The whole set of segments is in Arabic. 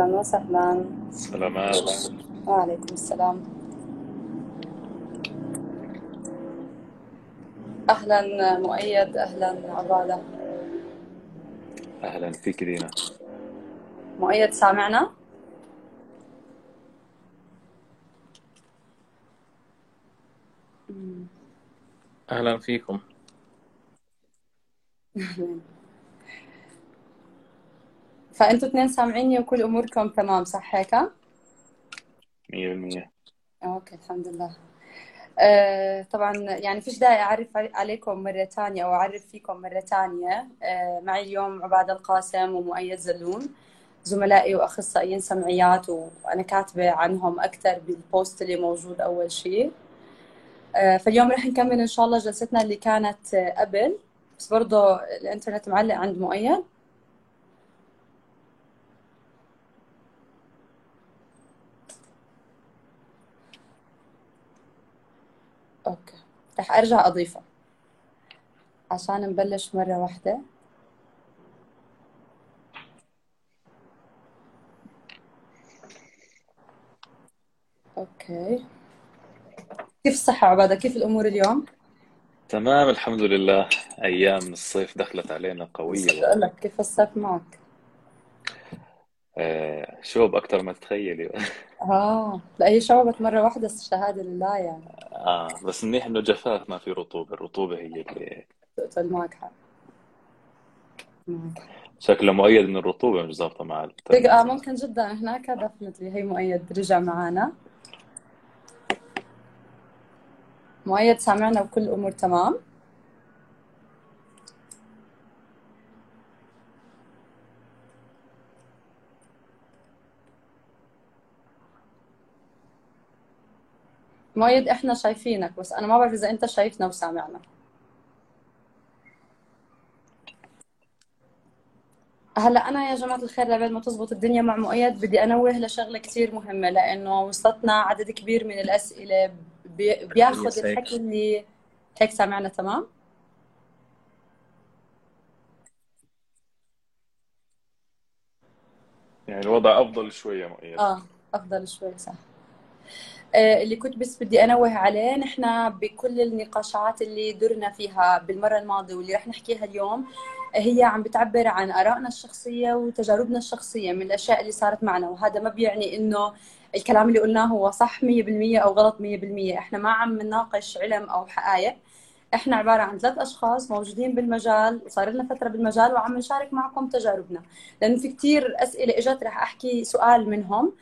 أهلا وسهلا. سلامات وعليكم السلام. أهلا مؤيد أهلا عبادة. أهلا فيك دينا مؤيد سامعنا؟ أهلا فيكم. فأنتوا اثنين سامعيني وكل أموركم تمام صح هيك؟ 100% أوكي الحمد لله. آه، طبعا يعني فيش داعي أعرف عليكم مرة ثانية أو أعرف فيكم مرة ثانية آه، معي اليوم عبادة القاسم ومؤيد زلون زملائي وأخصائيين سمعيات وأنا كاتبة عنهم أكثر بالبوست اللي موجود أول شيء. آه، فاليوم رح نكمل إن شاء الله جلستنا اللي كانت قبل بس برضه الإنترنت معلق عند مؤيد. أوكي. رح أرجع أضيفه. عشان نبلش مرة واحدة. أوكي. كيف الصحة عبادة؟ كيف الأمور اليوم؟ تمام الحمد لله. أيام الصيف دخلت علينا قوية. بس أقول لك كيف الصيف معك؟ آه شوب أكثر ما تتخيلي. آه لا هي شعبت مرة واحدة؟ الشهادة لله يعني. آه بس منيح إنه جفاف ما في رطوبة الرطوبة هي اللي حق. شكله مؤيد إن الرطوبة مش ظابطة مع آه ممكن جدا. هناك دفنتلي هي مؤيد رجع معنا مؤيد سامعنا وكل الأمور تمام؟ مؤيد إحنا شايفينك بس أنا ما بعرف إذا أنت شايفنا وسامعنا. هلأ أنا يا جماعة الخير لبعد ما تزبط الدنيا مع مؤيد بدي أنوه لشغلة كثير مهمة لأنه وصلتنا عدد كبير من الأسئلة بي- بياخذ الحكي اللي هيك سامعنا تمام؟ يعني الوضع أفضل شوية مؤيد. آه أفضل شوي صح. اللي كنت بس بدي أنوه عليه نحن بكل النقاشات اللي درنا فيها بالمرة الماضية واللي رح نحكيها اليوم هي عم بتعبر عن آرائنا الشخصية وتجاربنا الشخصية من الأشياء اللي صارت معنا. وهذا ما بيعني إنه الكلام اللي قلناه هو صح 100% أو غلط 100% إحنا ما عم نناقش علم أو حقائق. إحنا عبارة عن ثلاث أشخاص موجودين بالمجال وصار لنا فترة بالمجال وعم نشارك معكم تجاربنا. لأنه في كثير أسئلة إجت رح أحكي سؤال منهم. آه،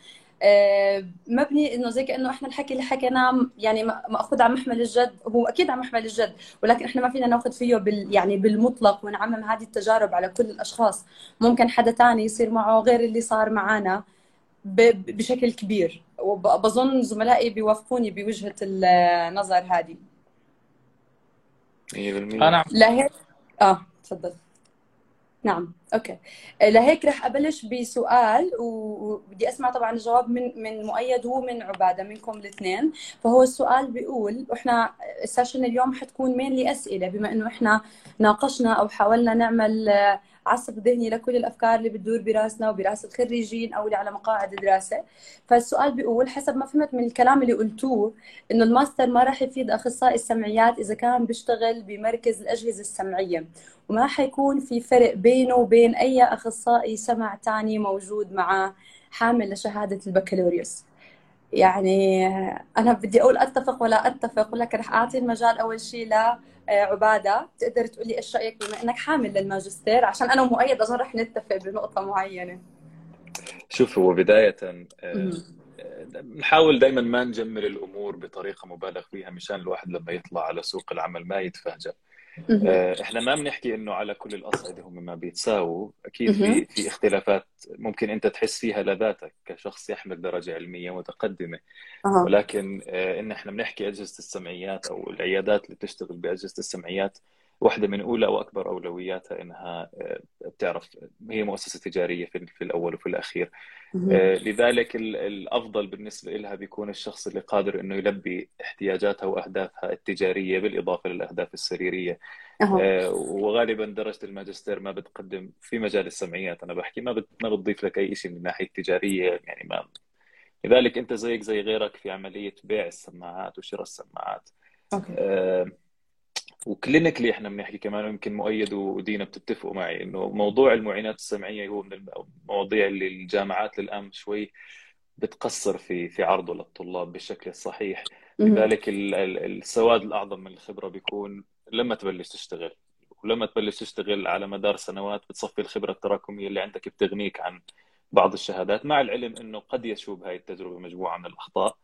مبني إنه زي كأنه إحنا الحكي اللي حكيناه يعني مأخوذ عن محمل الجد هو أكيد عن محمل الجد ولكن إحنا ما فينا نأخذ فيه بال يعني بالمطلق ونعمم هذه التجارب على كل الأشخاص. ممكن حدا تاني يصير معه غير اللي صار معنا ب- بشكل كبير. وبظن زملائي بيوافقوني بوجهة النظر هذه. 100% أنا لهيك آه تفضل. نعم. أوكي. لهيك رح أبلش بسؤال وبدي أسمع طبعا الجواب من من مؤيد ومن عبادة منكم الاثنين. فهو السؤال بيقول وإحنا ال session اليوم حتكون main أسئلة بما إنه إحنا ناقشنا أو حاولنا نعمل آه، عصف ذهني لكل الأفكار اللي بتدور براسنا وبراس الخريجين أو اللي على مقاعد دراسة. فالسؤال بيقول حسب ما فهمت من الكلام اللي قلتوه إنه الماستر ما راح يفيد أخصائي السمعيات إذا كان بيشتغل بمركز الأجهزة السمعية وما حيكون في فرق بينه وبين أي أخصائي سمع تاني موجود معه حامل لشهادة البكالوريوس يعني أنا بدي أقول أتفق ولا أتفق ولكن رح أعطي المجال أول شيء لعباده تقدر تقولي إيش رأيك بما إنك حامل للماجستير عشان أنا ومؤيد اظن رح نتفق بنقطة معينة شوف هو بداية آه،. آه، نحاول دائما ما نجمل الأمور بطريقة مبالغ فيها مشان الواحد لما يطلع على سوق العمل ما. آه، إحنا ما بنحكي إنه على كل الأصعدة هم ما بيتساووا. أكيد. في في اختلافات ممكن أنت تحس فيها لذاتك كشخص يحمل درجة علمية متقدمة. أها. ولكن آه، إن إحنا بنحكي أجهزة السمعيات أو العيادات اللي بتشتغل بأجهزة السمعيات واحدة من أولى وأكبر أولوياتها إنها آه، بتعرف هي مؤسسة تجارية في الأول وفي الأخير. آه، لذلك الأفضل بالنسبة لها بيكون الشخص اللي قادر إنه يلبي احتياجاتها وأهدافها التجارية بالإضافة للأهداف السريرية أه. وغالبا درجة الماجستير ما بتقدم في مجال السمعيات أنا بحكي ما ما بتضيف لك أي شيء من الناحية التجارية يعني ما لذلك أنت زيك زي غيرك في عملية بيع السماعات وشراء السماعات أوكي. وكلينيكلي إحنا بنحكي كمان يمكن مؤيد ودينا بتتفقوا معي إنه موضوع المعينات السمعية هو من المواضيع اللي الجامعات للآن شوي بتقصر في في عرضه للطلاب بالشكل الصحيح لذلك السواد الأعظم من الخبرة بيكون لما تبلش تشتغل. ولما تبلش تشتغل على مدار سنوات بتصفي الخبرة التراكمية اللي عندك بتغنيك عن بعض الشهادات مع العلم إنه قد يشوب هاي التجربة مجموعة من الأخطاء.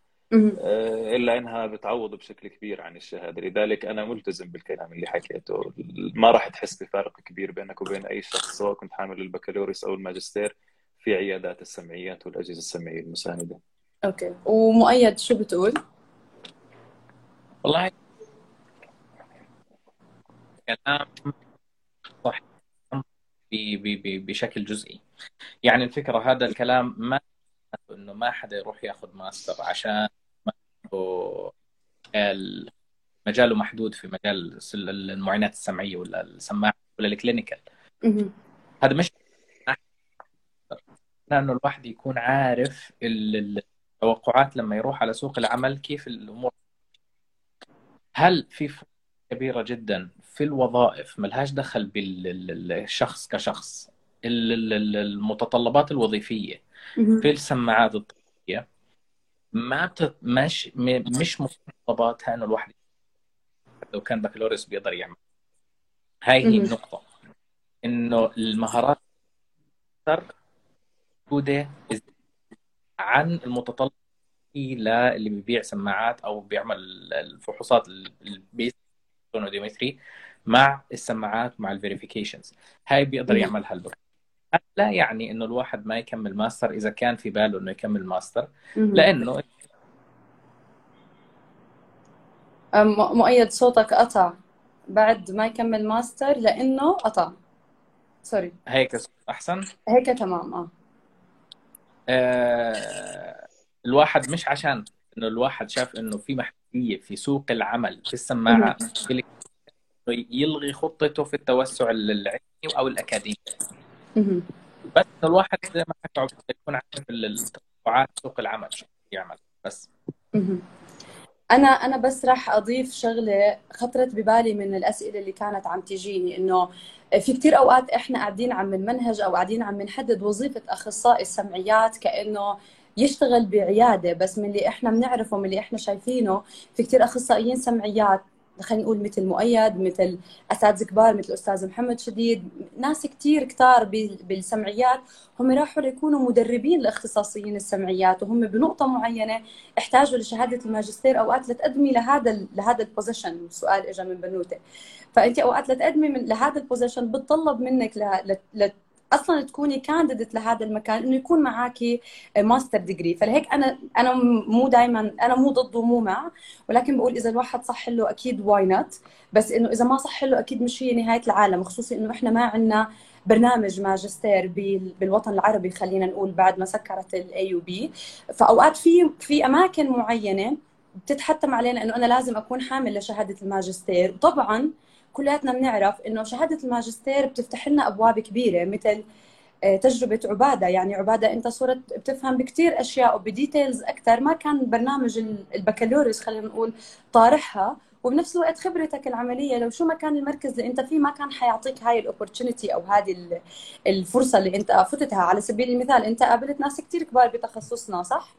إلا إنها بتعوض بشكل كبير عن الشهادة. لذلك أنا ملتزم بالكلام اللي حكيته. ما راح تحس بفارق كبير بينك وبين أي شخص سواء كنت حامل البكالوريوس أو الماجستير في عيادات السمعيات والأجهزة السمعية المساندة. أوكي. ومؤيد شو بتقول؟ والله كلام صح بشكل جزئي. يعني الفكرة هذا الكلام ما إنه ما حدا يروح ياخذ ماستر عشان مجاله محدود في مجال المعاينات السمعية ولا السماعة ولا ال clinical هذا مش لأنه الواحد يكون عارف التوقعات لما يروح على سوق العمل كيف الأمور. هل في كبيرة جدا في الوظائف ملهاش دخل بالشخص كشخص المتطلبات الوظيفية في السماعات الطبيه ما بت... مش مش متطلباتها انه الواحد لو كان بكالوريوس بيقدر يعمل. هاي هي النقطة. إنه المهارات موجودة عن المتطلب للي بيبيع سماعات أو بيعمل الفحوصات ال basic مع السماعات مع ال verifications هاي بيقدر يعملها البكالوريوس لا يعني إنه الواحد ما يكمل ماستر إذا كان في باله إنه يكمل ماستر لأنه مؤيد صوتك قطع بعد ما يكمل ماستر لأنه قطع sorry هيك أحسن؟ هيك تمام آه, آه الواحد مش عشان إنه الواحد شاف إنه في محدوديه في سوق العمل في السماعة يلغي خطته في التوسع العلمي أو الأكاديمي. بس الواحد زي ما حكى يكون عارف التوقعات سوق العمل شو يعمل بس. أنا أنا بس راح أضيف شغلة خطرت ببالي من الأسئلة اللي كانت عم تجيني إنه في كثير أوقات إحنا قاعدين عم نمنهج أو قاعدين عم نحدد وظيفة أخصائي السمعيات كأنه يشتغل بعيادة بس من اللي إحنا بنعرفه من اللي إحنا شايفينه في كثير أخصائيين سمعيات خلينا نقول مثل مؤيد مثل اساتذه كبار مثل الاستاذ محمد شديد. ناس كثير كتار بالسمعيات هم راحوا ليكونوا مدربين لاختصاصيين السمعيات وهم بنقطة معينة احتاجوا لشهادة الماجستير أوقات لتقدمي لهذا لهذا البوزيشن سؤال اجى من بنوته فانت أوقات لتقدمي من لهذا ال position بتطلب منك أصلا تكوني candidate لهذا المكان إنه يكون معك master degree فلهيك أنا أنا مو دائما أنا مو ضد ومو مع ولكن بقول إذا الواحد صح له أكيد why not بس إنه إذا ما صح له أكيد مش هي نهاية العالم خصوصي إنه إحنا ما عندنا برنامج ماجستير بالوطن العربي خلينا نقول بعد ما سكرت ال AUB فأوقات في في أماكن معينة بتتحتم علينا إنه أنا لازم أكون حامل لشهادة الماجستير. وطبعا كلياتنا بنعرف إنه شهادة الماجستير بتفتح لنا أبواب كبيرة مثل آه، تجربة عبادة. يعني عبادة أنت صرت بتفهم بكثير أشياء وب details أكثر ما كان برنامج البكالوريوس خلينا نقول طارحها. وبنفس الوقت خبرتك العملية لو شو ما كان المركز اللي أنت فيه ما كان حيعطيك هاي ال opportunity أو هذه الفرصة اللي أنت فتتها على سبيل المثال أنت قابلت ناس كثير كبار بتخصصنا صح؟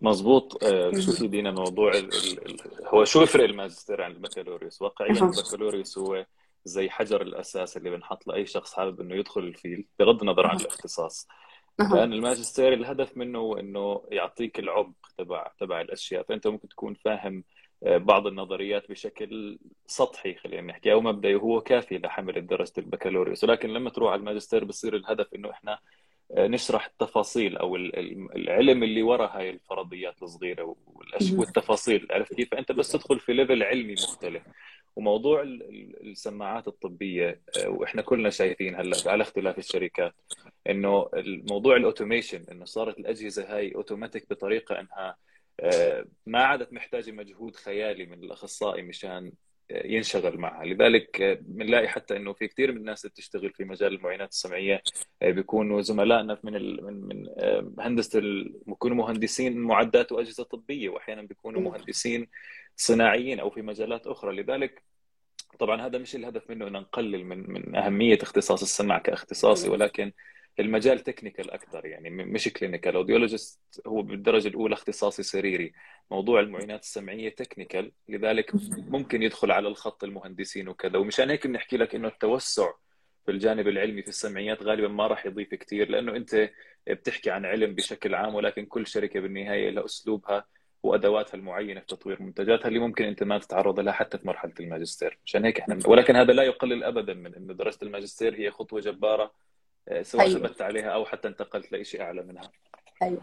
مزبوط آه، شوفي دينا موضوع ال ال هو شو يفرق الماجستير عن البكالوريوس؟ واقعيا البكالوريوس هو زي حجر الأساس اللي بنحط لاي شخص حابب إنه يدخل ال field بغض النظر عن الاختصاص. لأن الماجستير الهدف منه إنه يعطيك العمق تبع تبع الأشياء. فأنت ممكن تكون فاهم آه، بعض النظريات بشكل سطحي خلينا نحكي أو مبدئي وهو كافي لحمل درجة البكالوريوس. ولكن لما تروح على الماجستير بصير الهدف إنه إحنا نشرح التفاصيل أو العلم اللي وراء هاي الفرضيات الصغيرة والتفاصيل. عرفت كيف؟ فانت بس تدخل في level علمي مختلف. وموضوع السماعات الطبية وإحنا كلنا شايفين هلا على اختلاف الشركات إنه الموضوع ال automation إنه صارت الأجهزة هاي اوتوماتيك بطريقة إنها ما عادت محتاجة مجهود خيالي من الأخصائي مشان ينشغل معها. لذلك بنلاقي حتى إنه في كثير من الناس اللي بتشتغل في مجال المعينات السمعية بيكونوا زملائنا من من من هندسه بيكونوا مهندسين معدات وأجهزة طبية واحيانا بيكونوا مهندسين صناعيين أو في مجالات أخرى. لذلك طبعا هذا مش الهدف منه ان نقلل من من أهمية اختصاص السمع كاختصاصي ولكن المجال technical أكثر يعني مش clinical audiologist هو بالدرجة الأولى اختصاصي سريري. موضوع المعينات السمعية technical لذلك ممكن يدخل على الخط المهندسين وكذا. ومشان هيك بنحكي لك إنه التوسع في الجانب العلمي في السمعيات غالبا ما راح يضيف كثير لأنه أنت بتحكي عن علم بشكل عام ولكن كل شركة بالنهاية لها أسلوبها وأدواتها المعينة في تطوير منتجاتها اللي ممكن أنت ما تتعرض لها حتى في مرحلة الماجستير. عشان هيك إحنا ولكن هذا لا يقلل ابدا من انه دراسة الماجستير هي خطوة جبارة سواء أيوة. ثبت عليها أو حتى انتقلت لشيء أعلى منها. أيوه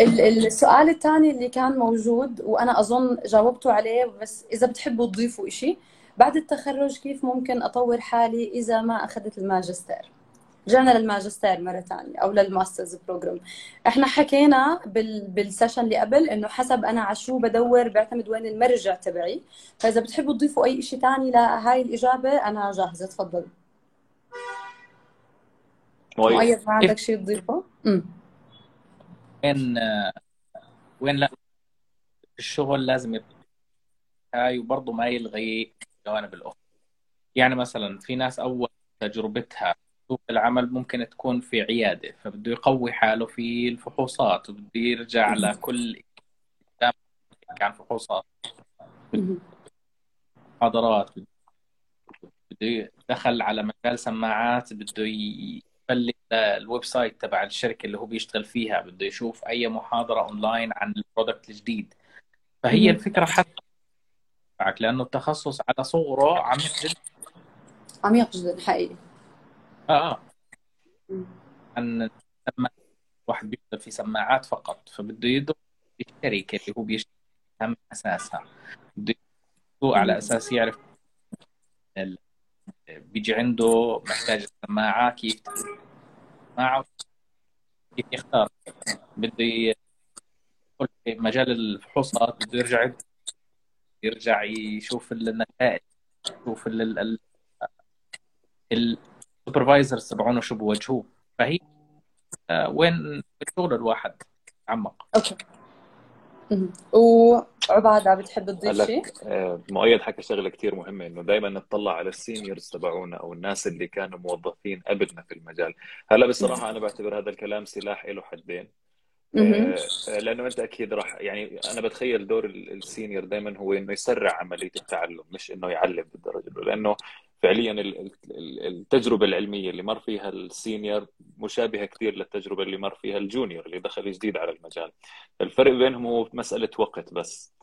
السؤال الثاني اللي كان موجود وأنا أظن جاوبتوا عليه بس إذا بتحبوا تضيفوا شيء بعد التخرج كيف ممكن أطور حالي إذا ما أخذت الماجستير؟ رجعنا للماجستير مرة ثانية أو لل master's program. إحنا حكينا بال... بال session اللي قبل إنه حسب أنا على شو بدور بيعتمد وين المرجع تبعي. فإذا بتحبوا تضيفوا أي شيء ثاني لهاي الإجابة أنا جاهزة. تفضلوا مؤيد ما عندك شيء تضيفه؟ وين وين لا الشغل لازم يبقى هاي وبرضه ما يلغي الجوانب الأخرى. يعني مثلا في ناس أول تجربتها سوق العمل ممكن تكون في عيادة فبده يقوي حاله في الفحوصات وبده يرجع لكل كان فحوصات. محاضرات بده دخل على مجال سماعات بده يفلي ال website تبع الشركة اللي هو بيشتغل فيها بده يشوف أي محاضرة اونلاين عن ال product الجديد. فهي الفكرة حتى لأنه التخصص على صغره عميق جدا عميق جدا حقيقي. آه آه. عن واحد بيشتغل في سماعات فقط فبده يدرس الشركة اللي هو بيشتغل من أساسها. بده على أساس يعرف بيجي عنده محتاج سماعه كيف سماعة كيف يختار. بده في مجال الفحوصات بده يرجع يرجع يشوف النتائج يشوف ال supervisors تبعونه شو بوجهوه. فهي آه، وين؟ الشغل الواحد. تعمق okay. وعبادة بتحب تضيف شيء؟ آه، مؤيد حكى شغلة كثير مهمة إنه دائما نطلع على ال seniors تبعونا أو الناس اللي كانوا موظفين قبلنا في المجال. هلا بصراحة أنا بعتبر هذا الكلام سلاح له حدين. آه، لأنه أنت أكيد راح يعني أنا بتخيل دور ال senior دائما هو إنه يسرع عملية التعلم مش إنه يعلم بالدرجة لأنه فعليا التجربة العلمية اللي مر فيها ال senior مشابهة كثير للتجربة اللي مر فيها ال junior اللي دخل جديد على المجال. الفرق بينهم هو مسألة وقت بس.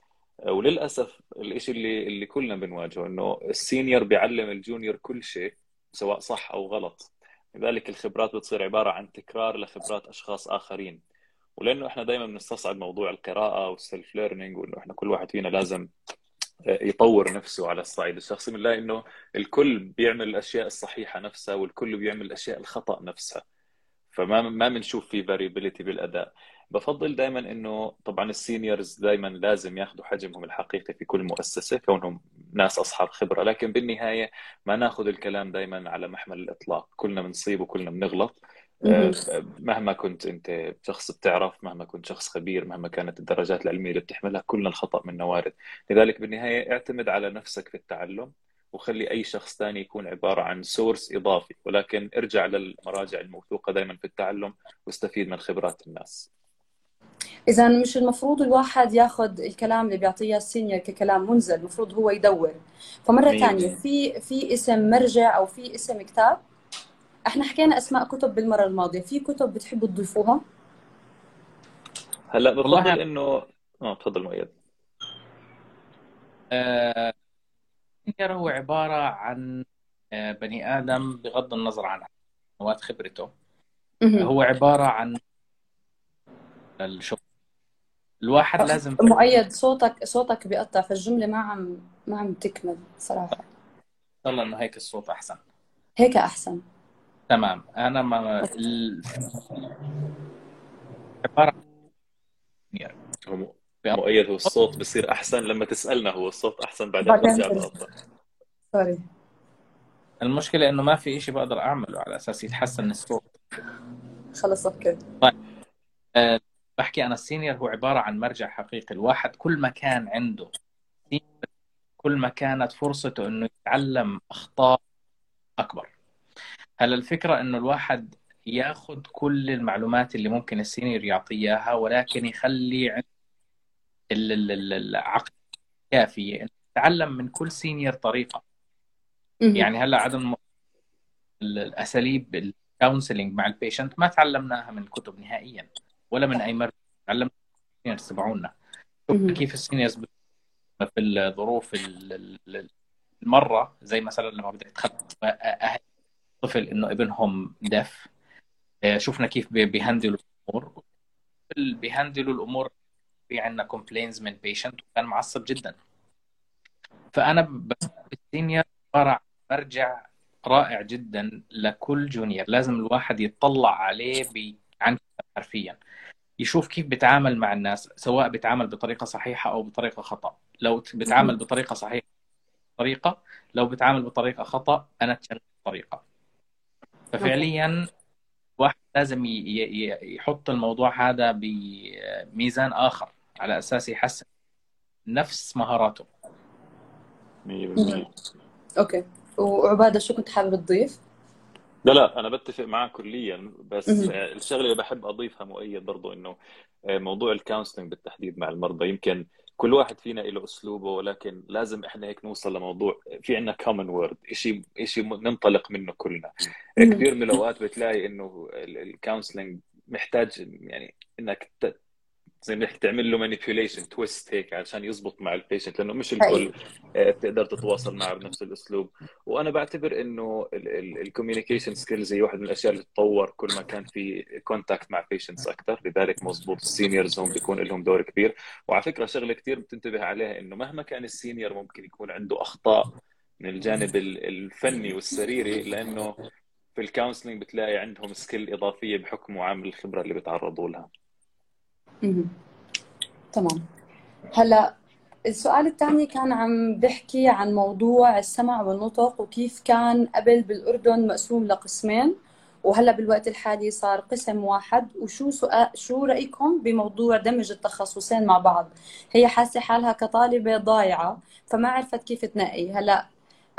وللأسف الشيء اللي اللي كلنا بنواجهه إنه ال senior بيعلم ال junior كل شيء سواء صح أو غلط. لذلك الخبرات بتصير عبارة عن تكرار لخبرات أشخاص آخرين. ولأنه إحنا دائما بنستصعد موضوع القراءة وال self learning وإنه إحنا كل واحد فينا لازم يطور نفسه على الصعيد الشخصي بنلاقي إنه الكل بيعمل الأشياء الصحيحة نفسها والكل بيعمل الأشياء الخطأ نفسها. فما ما بنشوف في variability بالأداء. بفضل دائما إنه طبعا ال seniors دائما لازم ياخذوا حجمهم الحقيقي في كل مؤسسة كونهم ناس أصحاب خبرة. لكن بالنهاية ما ناخذ الكلام دائما على محمل الإطلاق. كلنا بنصيب وكلنا بنغلط. مهما كنت أنت شخص بتعرف مهما كنت شخص خبير مهما كانت الدرجات العلمية اللي بتحملها كلنا الخطأ منا وارد لذلك بالنهاية اعتمد على نفسك في التعلم وخلي أي شخص ثاني يكون عبارة عن source إضافي. ولكن ارجع للمراجع الموثوقة دائما في التعلم واستفيد من خبرات الناس. إذا مش المفروض الواحد ياخذ الكلام اللي بيعطيه ال senior ككلام منزل المفروض هو يدور. فمرة ثانية في في اسم مرجع أو في اسم كتاب؟ إحنا حكينا أسماء كتب بالمرة الماضية في كتب بتحبوا تضيفوها؟ هلا بفضل انه آه تفضل مؤيد. آه... هو عبارة عن آه، بني آدم بغض النظر عن سنوات خبرته. هو عبارة عن الشغل. الواحد لازم مؤيد صوتك صوتك بيقطع فالجملة ما عم ما عم تكمل صراحة. والله إنه هيك الصوت أحسن. هيك أحسن. تمام. أنا ما ال... عبارة مؤيد هو الصوت بصير أحسن لما تسألنا هو الصوت أحسن بعدين. بقطع سوري المشكلة إنه ما في إشي بقدر أعمله على أساس يتحسن الصوت. خلص okay. أه بحكي أنا ال senior هو عبارة عن مرجع حقيقي. الواحد كل ما كان عنده كل ما كانت فرصته إنه يتعلم أخطاء أكبر. هلا الفكرة إنه الواحد ياخذ كل المعلومات اللي ممكن ال senior يعطيه إياها ولكن يخلي العقل إنه يتعلم من كل senior طريقة؟ مهم. يعني هلا عدم ال- الأساليب ال counseling مع ال patient ما تعلمناها من كتب نهائيا ولا من أي مرجع تعلمنا من ال seniors تبعونا. كيف ال seniors في الظروف ال- ال- ال- المرة زي مثلا لما بدك تخطط أهل طفل إنه ابنهم deaf آه، شفنا كيف بي- بيهندلوا الأمور. بيهندلوا الأمور. في عندنا complaints من patient وكان معصب جدا. فأنا بشوف السينيور عباره عن مرجع رائع جدا لكل جونيور لازم الواحد يتطلع عليه عن حرفيا. يشوف كيف بيتعامل مع الناس سواء بيتعامل بطريقة صحيحة أو بطريقة خطأ. لو بيتعامل بطريقة صحيحة طريقه لو بيتعامل بطريقة خطأ أنا اتجنب الطريقة ففعليا الواحد لازم ي- ي- ي- يحط الموضوع هذا بميزان آخر على أساس يحسن نفس مهاراته. 100% okay. وعبادة شو كنت حابب تضيف؟ لا لا أنا بتفق معك كليا بس الشغلة اللي بحب أضيفها مؤيد برضو إنه موضوع ال counseling بالتحديد مع المرضى. يمكن كل واحد فينا له أسلوبه ولكن لازم إحنا هيك نوصل لموضوع في عندنا common word شيء شيء ننطلق منه كلنا. كثير من الأوقات بتلاقي إنه ال counseling محتاج يعني إنك زي ما تعمل له manipulation twist هيك عشان يزبط مع ال patient لأنه مش الكل حقيقي آه، بتقدر تتواصل معه بنفس الأسلوب. وأنا بعتبر إنه ال communication skills هي واحد من الأشياء اللي تتطور كل ما كان في contact مع patients أكثر لذلك مزبوط ال seniors هم بيكون لهم دور كبير. وعلى فكرة شغلة كثير بتنتبه عليها إنه مهما كان ال senior ممكن يكون عنده أخطاء من الجانب ال- الفني والسريري لأنه في ال counseling بتلاقي عندهم skill إضافية بحكم وعامل الخبرة اللي بيتعرضوا لها. تمام. هلا السؤال الثاني كان عم بحكي عن موضوع السمع والنطق وكيف كان قبل بالأردن مقسوم لقسمين وهلا بالوقت الحالي صار قسم واحد. وشو سؤال شو رأيكم بموضوع دمج التخصصين مع بعض؟ هي حاسة حالها كطالبة ضايعة فما عرفت كيف تنقي. هلا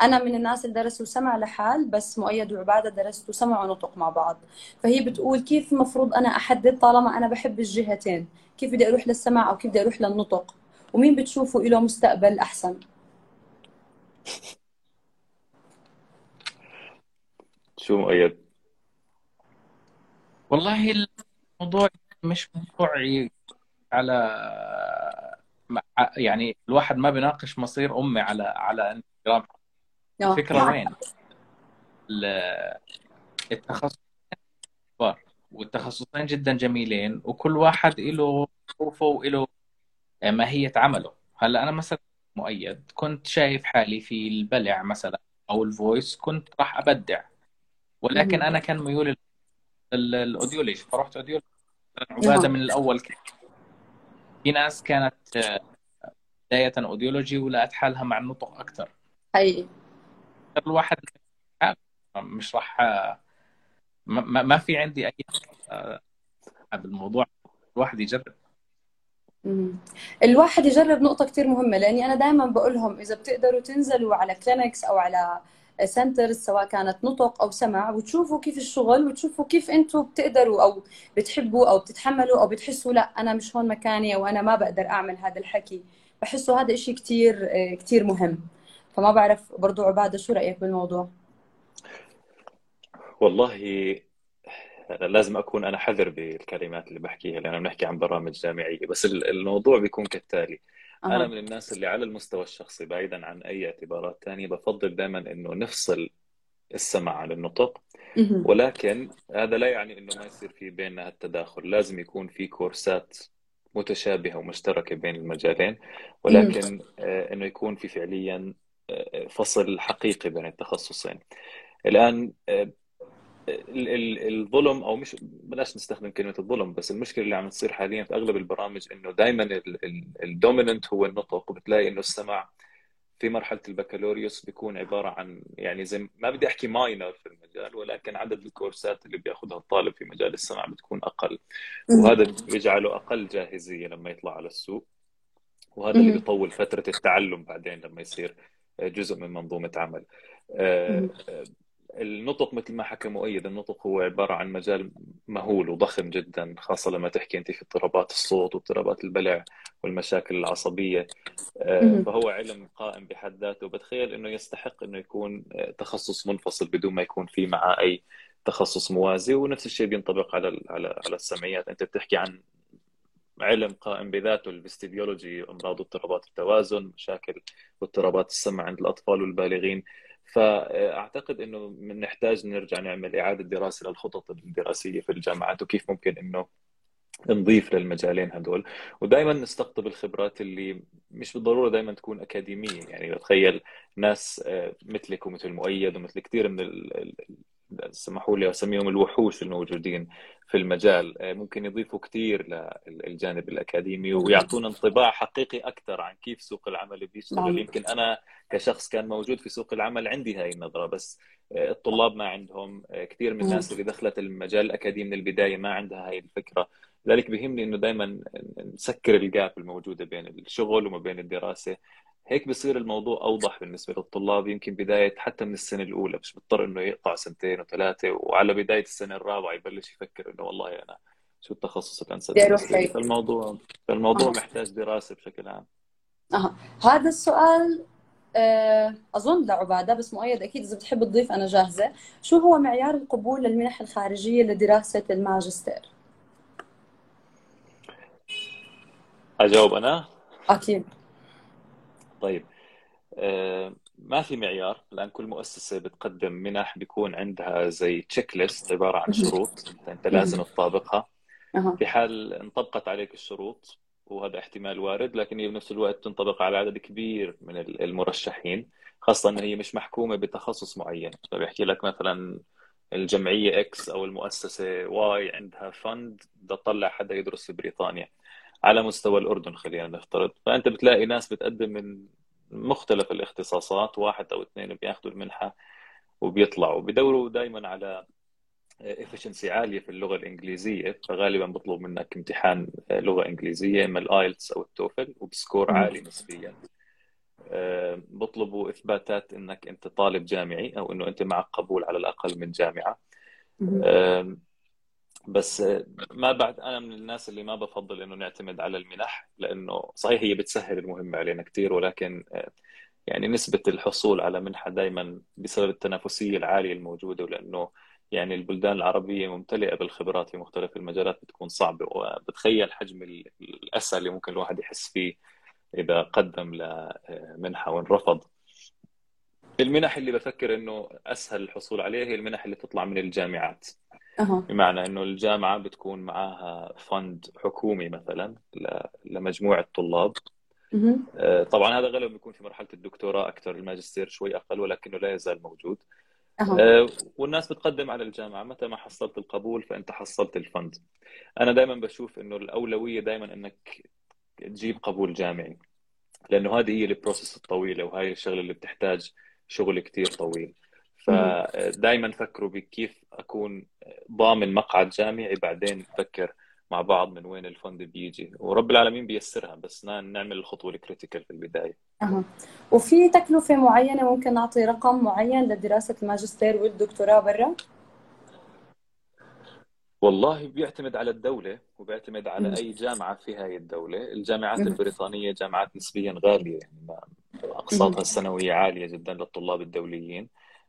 أنا من الناس اللي درسوا سمع لحال بس مؤيد وعبادة درستوا سمع ونطق مع بعض. فهي بتقول كيف المفروض أنا أحدد طالما أنا بحب الجهتين؟ كيف بدي أروح للسمع أو كيف بدي أروح للنطق؟ ومين بتشوفوا له مستقبل أحسن؟ شو مؤيد؟ والله الموضوع مش موضوع على يعني الواحد ما بيناقش مصير أمي على على إنستغرام. الفكرة وين؟ ال- التخصصين كبار والتخصصين جدا جميلين وكل واحد له ظروفه وله ماهية عمله. هلأ أنا مثلا مؤيد كنت شايف حالي في البلع مثلا أو ال voice كنت راح أبدع. ولكن. أنا كان ميولي ال audiology. فرحت audiology. عباده نعم. من الأول كان. في ناس كانت آه، بداية audiology ولقت حالها مع النطق أكثر حقيقي. الواحد مش راح ما, ما في عندي أي بالموضوع الواحد يجرب. الواحد يجرب نقطة كتير مهمة لأني أنا دائما بقول لهم إذا بتقدروا تنزلوا على clinics أو على centers سواء كانت نطق أو سمع وتشوفوا كيف الشغل وتشوفوا كيف أنتوا بتقدروا أو بتحبوا أو بتتحملوا أو بتحسوا لا أنا مش هون مكاني أو أنا ما بقدر أعمل هذا الحكي. بحسوا هذا إشي كتير آه، كتير مهم. فما بعرف برضو عبادة شو رأيك بالموضوع؟ والله لازم أكون أنا حذر بالكلمات اللي بحكيها لأنه بنحكي عن برامج جامعية بس ال- الموضوع بيكون كالتالي. أنا أها من الناس اللي على المستوى الشخصي بعيدا عن أي اعتبارات تانية بفضل دائما إنه نفصل السمع عن النطق. ولكن هذا لا يعني إنه ما يصير في بيننا التداخل لازم يكون في كورسات متشابهة ومشتركة بين المجالين. ولكن إنه يكون في فعليا فصل حقيقي بين التخصصين. الآن الظلم أو مش بلاش نستخدم كلمة الظلم بس المشكلة اللي عم تصير حاليا في أغلب البرامج إنه دائما الدوميننت هو النطق وبتلاقي إنه السمع في مرحلة البكالوريوس بيكون عبارة عن يعني زي ما بدي أحكي ماينر في المجال ولكن عدد الكورسات اللي بيأخذها الطالب في مجال السمع بتكون أقل. وهذا بيجعله أقل جاهزية لما يطلع على السوق وهذا اللي بيطول فترة التعلم بعدين لما يصير جزء من منظومة عمل. النطق مثل ما حكى مؤيد النطق هو عبارة عن مجال مهول وضخم جدا خاصة لما تحكي أنت في اضطرابات الصوت واضطرابات البلع والمشاكل العصبية. آه، فهو علم قائم بحد ذاته. بتخيل أنه يستحق أنه يكون آه، تخصص منفصل بدون ما يكون في معه أي تخصص موازي ونفس الشيء بينطبق على على على السمعيات. أنت بتحكي عن علم قائم بذاته الفستيبيولوجي أمراض واضطرابات التوازن مشاكل واضطرابات السمع عند الأطفال والبالغين. فأعتقد إنه نحتاج نرجع نعمل إعادة دراسة للخطط الدراسية في الجامعات وكيف ممكن إنه نضيف للمجالين هدول. ودائما نستقطب الخبرات اللي مش بالضرورة دائما تكون أكاديمية. يعني بتخيل ناس آه، مثلك ومثل مؤيد ومثل كثير من سمحوا لي أسميهم الوحوش الموجودين في المجال. آه، ممكن يضيفوا كثير للجانب الأكاديمي ويعطونا انطباع حقيقي أكثر عن كيف سوق العمل بيشتغل نعم. يمكن أنا كشخص كان موجود في سوق العمل عندي هاي النظرة بس آه، الطلاب ما عندهم آه، كثير من الناس اللي دخلت المجال الأكاديمي من البداية ما عندها هاي الفكرة. لذلك بيهمني إنه دائما نسكر الجاب الموجودة بين الشغل وما بين الدراسة. هيك بصير الموضوع أوضح بالنسبة للطلاب يمكن بداية حتى من السنة الأولى مش بيضطر إنه يقطع سنتين وثلاثة وعلى بداية السنة الرابعة يبلش يفكر إنه والله أنا شو التخصص الانسب فالموضوع فالموضوع آه. محتاج دراسة بشكل عام. أها. هذا السؤال آه، أظن لعبادة بس مؤيد أكيد إذا بتحب تضيف أنا جاهزة. شو هو معيار القبول للمنح الخارجية لدراسة الماجستير؟ أجاوب أنا؟ أكيد. طيب آه، ما في معيار؟ الآن كل مؤسسة بتقدم منح بيكون عندها زي تشيك ليست عبارة عن شروط انت لازم تطابقها. في حال انطبقت عليك الشروط وهذا احتمال وارد لكن هي بنفس الوقت تنطبق على عدد كبير من المرشحين خاصة إن هي مش محكومة بتخصص معين. فبيحكي لك مثلا الجمعية X أو المؤسسة Y عندها fund بدها تطلع حدا يدرس في بريطانيا. على مستوى الأردن خلينا نفترض. فأنت بتلاقي ناس بتقدم من مختلف الاختصاصات واحد أو اثنين بياخذوا المنحة وبيطلعوا بدوروا دائما على efficiency عالية في اللغة الإنجليزية فغالبا بطلب منك امتحان لغة إنجليزية إما ال IELTS أو ال TOEFL وب score عالي نسبيا. آه، بطلبوا إثباتات إنك أنت طالب جامعي أو إنه أنت معك قبول على الأقل من جامعة. بس ما بعد أنا من الناس اللي ما بفضل إنه نعتمد على المنح لأنه صحيح هي بتسهل المهمة علينا كثير ولكن آه، يعني نسبة الحصول على منحة دائما بسبب التنافسية العالية الموجودة ولأنه يعني البلدان العربية ممتلئة بالخبرات في مختلف المجالات بتكون صعبة وبتخيل حجم الأسى اللي ممكن الواحد يحس فيه إذا قدم لمنحه وانرفض المنح اللي بفكر إنه أسهل الحصول عليها هي المنح اللي تطلع من الجامعات. أه. بمعنى إنه الجامعة بتكون معاها فند حكومي مثلا لمجموعه طلاب أه. طبعا هذا غالبا بيكون في مرحلة الدكتوراه أكثر الماجستير شوي أقل ولكنه لا يزال موجود أه. والناس بتقدم على الجامعة متى ما حصلت القبول فأنت حصلت الفند أنا دائما بشوف إنه الأولوية دائما إنك تجيب قبول جامعي لأنه هذه هي ال process الطويلة وهي الشغلة اللي بتحتاج شغل كثير طويل فدائما فكروا بكيف أكون ضامن مقعد جامعي بعدين نفكر مع بعض من وين ال fund بيجي. ورب العالمين بيسرها بس نعمل الخطوة ال critical في البداية. أه. وفي تكلفة معينة ممكن نعطي رقم معين لدراسة الماجستير والدكتوراه برا؟ والله بيعتمد على الدولة وبيعتمد على أي جامعة في هاي الدولة. الجامعات البريطانية جامعات نسبيا غالية يعني أقساطها السنوية عالية جدا للطلاب الدوليين.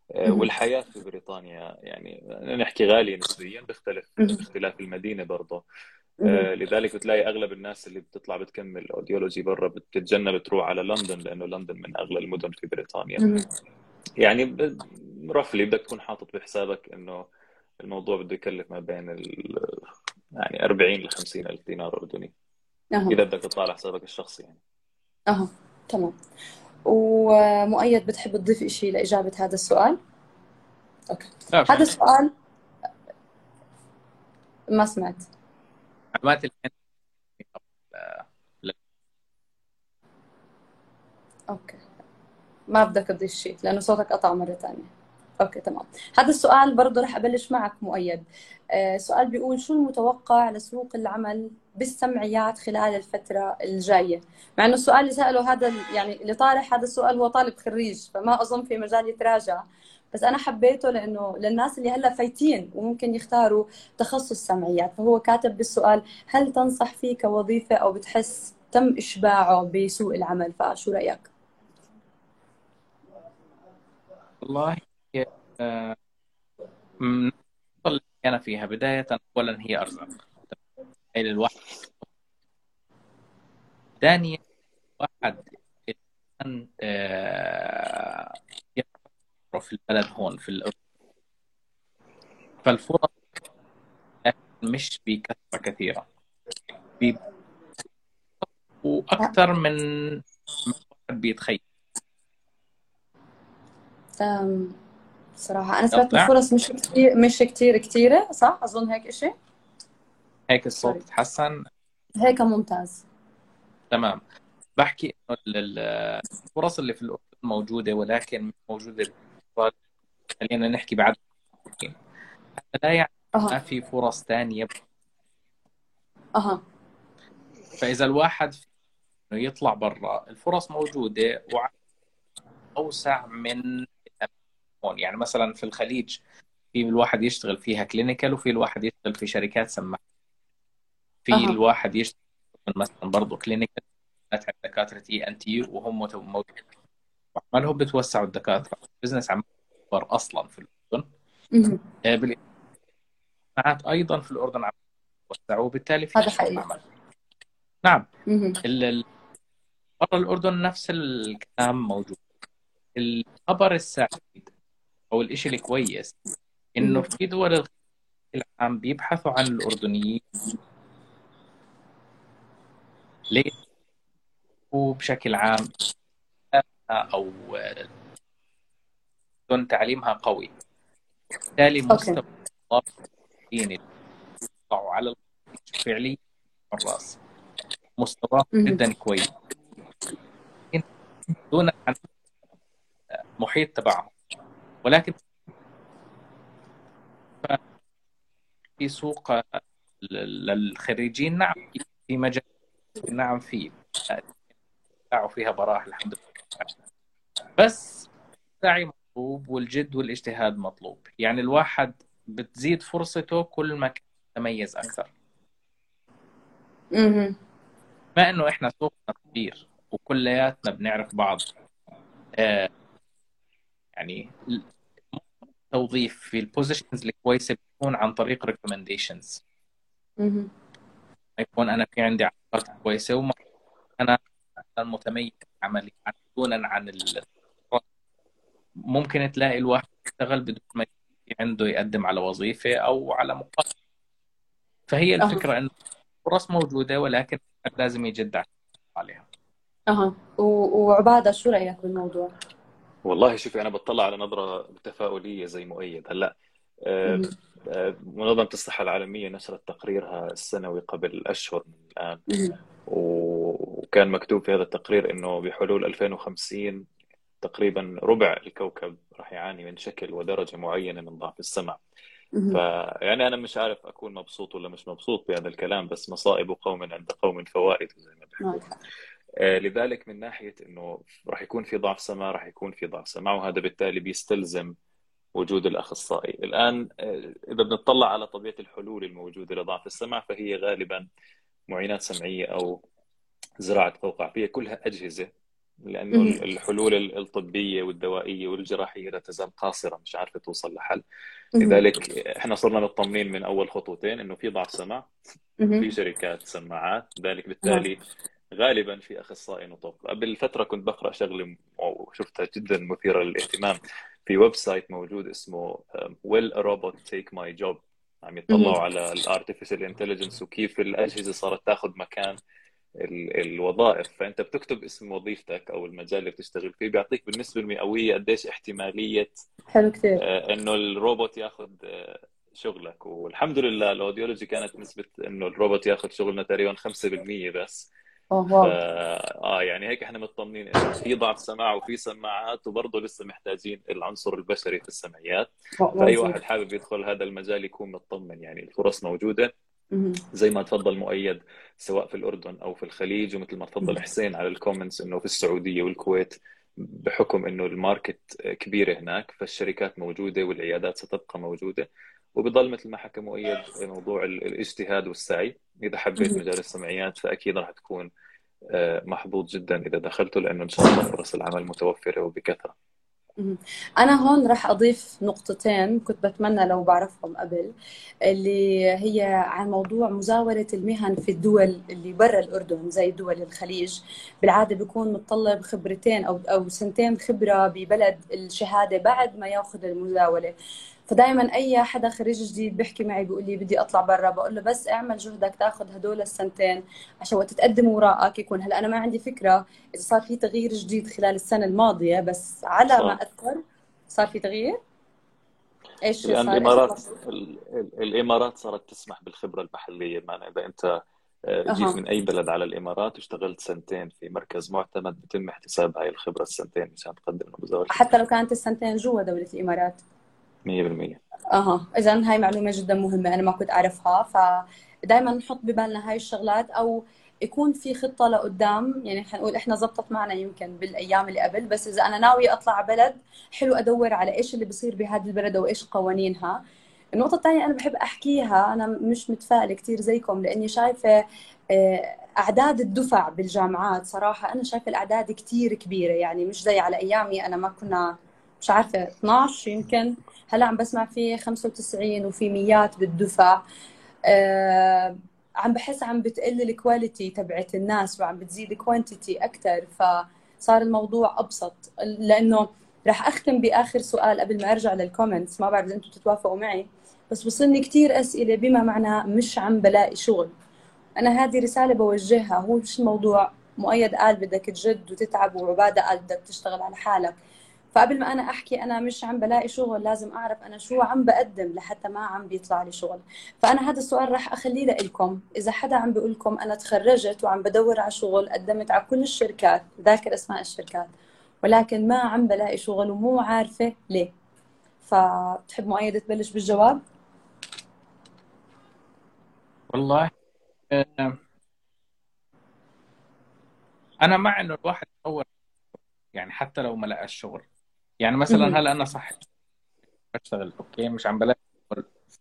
والحياة في بريطانيا يعني نحكي غالية نسبيا بيختلف باختلاف المدينة برضه. آه، لذلك بتلاقي أغلب الناس اللي بتطلع بتكمل اوديولوجي برا بتتجنب تروح على لندن لأنه لندن من أغلى المدن في بريطانيا. يعني رفلي بدك تكون حاطط بحسابك إنه الموضوع بده يكلف ما بين ال يعني 40 ل 50 ألف دينار أردني. إذا بدك تطالع حسابك الشخصي يعني. أها. تمام. ومؤيد بتحب تضيف إشي لإجابة هذا السؤال؟ أوكي. لا هذا السؤال ما سمعت. معلومات okay. ما بدك تضيف شيء لأنه صوتك قطع مرة ثانية okay تمام. هذا السؤال برضه رح أبلش معك مؤيد. آه سؤال بيقول شو المتوقع لسوق العمل بالسمعيات خلال الفترة الجاية؟ مع إنه السؤال اللي سأله هذا يعني اللي طارح هذا السؤال هو طالب خريج فما أظن في مجال يتراجع. بس أنا حبيته لأنه للناس اللي هلأ فايتين وممكن يختاروا تخصص سمعيات. فهو كاتب بالسؤال هل تنصح فيه كوظيفة أو بتحس تم إشباعه بسوق العمل؟ فشو رأيك؟ والله اللي أنا فيها بداية أولا هي تخيل الواحد. ثانيا واحد الآن آه، في البلد هون في الأردن. فالفرص مش بكثرة كثيرة. وأكثر من الواحد بيتخيل. صراحة. أنا سمعت الفرص مش كتير مش كتير كتيرة صح؟ أظن هيك إشي؟ هيك الصوت سوري تحسن. هيك ممتاز. تمام. بحكي إنه ال- ال- الفرص اللي في الأردن موجودة ولكن مش موجودة. خلينا نحكي بعد. حتى لا يعني ما أها في فرص ثانية أها. فإذا الواحد في إنه يطلع برا الفرص موجودة واوسع من هون. يعني مثلا في الخليج في الواحد يشتغل فيها clinical وفي الواحد يشتغل في شركات سماعات في أها. الواحد يشتغل مثلا برضه clinical دكاترة ENT وهم موجودين. عمالهم بتوسعوا الدكاترة. business عمال يكبر أصلا في الأردن. آه، بالإجتماعات أيضا في الأردن عم يتوسعوا وبالتالي في هذا حقيقي. عمل. نعم. برا الأردن نفس الكلام موجود. الخبر السعيد أو الشيء الكويس إنه. في دول الخليج العام بيبحثوا عن الأردنيين ليه؟ وبشكل عام أو الاردن تعليمها قوي. بالتالي مستوى يطلعوا على فعليا الراس مهم. جدا كويس. دون عن المحيط تبعهم. ولكن في سوق للخريجين نعم في- مجال نعم في ساعوا فيها براح الحمد لله. بس السعي مطلوب والجد والاجتهاد مطلوب. يعني الواحد بتزيد فرصته كل ما كان يتميز أكثر. مهم. ما إنه إحنا سوقنا كبير وكلياتنا بنعرف بعض آه يعني التوظيف في البوزيشنز الكويسة بيكون عن طريق مهم. يكون أنا في عندي علاقات كويسة وما أنا متميز عملي. دونا عن ال... ممكن تلاقي الواحد يشتغل بدون ما عنده يقدم على وظيفة أو على مقابل فهي أها. الفكرة إنه الفرص موجودة ولكن لازم يجد عليها. أها. و- وعبادة شو رأيك بالموضوع؟ والله شوفي أنا بطلع على نظرة تفاؤليه زي مؤيد هلأ آه،. آه، منظمة الصحة العالمية نشرت تقريرها السنوي قبل أشهر من الآن. وكان مكتوب في هذا التقرير إنه بحلول 2050 تقريبا ربع الكوكب راح يعاني من شكل ودرجة معينة من ضعف السمع. فيعني أنا مش عارف أكون مبسوط ولا مش مبسوط بهذا الكلام بس مصائب قوم عند قوم فوائد زي ما بيحكوا لذلك من ناحية إنه راح يكون في ضعف سمع راح يكون في ضعف سمع وهذا بالتالي بيستلزم وجود الأخصائي الآن آه، إذا بنطلع على طبيعة الحلول الموجودة لضعف السمع فهي غالبا معينات سمعية أو زراعة فوق عقلية كلها أجهزة لأنه مهم. الحلول الطبية والدوائية والجراحية لا تزال قاصرة مش عارفة توصل لحل. لذلك إحنا صرنا مطمنين من أول خطوتين إنه في ضعف سمع في. شركات سماعات ذلك بالتالي غالبا في أخصائي نطق. قبل فترة كنت بقرأ شغلة وشفتها جدا مثيرة للاهتمام. في website موجود اسمه Will Robot Take My Job عم يطلعوا. على ال artificial intelligence وكيف الأجهزة صارت تاخذ مكان ال- الوظائف. فأنت بتكتب اسم وظيفتك أو المجال اللي بتشتغل فيه بيعطيك بالنسبة المئويه قديش احتمالية حلو كثير. آه، إنه الروبوت ياخذ آه، شغلك. والحمد لله ال audiology كانت نسبة إنه الروبوت ياخذ شغلنا تقريبا 5% بس. wow. آه يعني هيك إحنا مطمنين إنه في ضعف سماع وفي سماعات وبرضه لسه محتاجين العنصر البشري في السمعيات. فأي واحد حابب يدخل هذا المجال يكون مطمن يعني الفرص موجودة. زي ما تفضل مؤيد سواء في الأردن أو في الخليج ومثل ما تفضل حسين على ال comments إنه في السعودية والكويت بحكم إنه ال market كبيرة هناك فالشركات موجودة والعيادات ستبقى موجودة. وبضل مثل ما حكى مؤيد موضوع ال- الاجتهاد والسعي إذا حبيت. مجال السمعيات فأكيد راح تكون آه، محظوظ جدا إذا دخلته لأنه إن شاء الله فرص العمل متوفرة وبكثرة. أنا هون راح أضيف نقطتين كنت بتمنى لو بعرفهم قبل اللي هي عن موضوع مزاولة المهن في الدول اللي برا الأردن زي دول الخليج بالعادة بيكون متطلب خبرتين أو أو سنتين خبرة ببلد الشهادة بعد ما ياخذ المزاولة فدائما أي حدا خريج جديد بيحكي معي بيقول لي بدي أطلع برا بقول له بس اعمل جهدك تاخذ هدول السنتين عشان وقت تقدم وراءك يكون. هلأ أنا ما عندي فكرة إذا صار في تغيير جديد خلال السنة الماضية بس على ما صح. أذكر صار في تغيير. إيش الان صار؟ الإمارات ال- الإمارات صارت تسمح بالخبرة المحلية. بمعنى إذا أنت آه، جيت من أي بلد على الإمارات واشتغلت سنتين في مركز معتمد بتم احتساب هاي الخبرة السنتين مشان تقدم حتى لو كانت السنتين جوا دولة الإمارات. 100% أها. إذا هاي معلومة جدا مهمة أنا ما كنت أعرفها فدائما نحط ببالنا هاي الشغلات أو يكون في خطة لقدام. يعني خلينا نقول إحنا زبطت معنا يمكن بالأيام اللي قبل بس إذا أنا ناوية أطلع بلد حلو أدور على إيش اللي بصير بهذه البلد وايش قوانينها. النقطة الثانية أنا بحب أحكيها أنا مش متفائلة كثير زيكم لأني شايفة آه، أعداد الدفع بالجامعات صراحة أنا شايفة الأعداد كثير كبيرة. يعني مش زي على أيامي أنا ما كنا مش عارفة 12 يمكن. هلا عم بسمع في 95 وفي ميات بالدفعة. آه، عم بحس عم بتقل ال quality تبعت الناس وعم بتزيد quantity أكثر فصار الموضوع أبسط. لأنه رح أختم بآخر سؤال قبل ما أرجع لل comments ما بعرف إذا أنتم تتوافقوا معي. بس وصلني كثير أسئلة بما معنى مش عم بلاقي شغل. أنا هذه رسالة بوجهها. هو مش الموضوع؟ مؤيد قال بدك تجد وتتعب وعبادة قال بدك تشتغل على حالك. فقبل ما أنا أحكي أنا مش عم بلاقي شغل لازم أعرف أنا شو عم بقدم لحتى ما عم بيطلع لي شغل. فأنا هذا السؤال راح أخليه لكم إذا حدا عم بيقول لكم أنا تخرجت وعم بدور على شغل قدمت على كل الشركات ذاكر أسماء الشركات ولكن ما عم بلاقي شغل ومو عارفة ليه. فبتحب مؤيد تبلش بالجواب؟ والله أنا مع إنه الواحد يدور يعني حتى لو ما لقى الشغل. يعني مثلا. هلا أنا صح. بشتغل أوكي مش عم بلاقي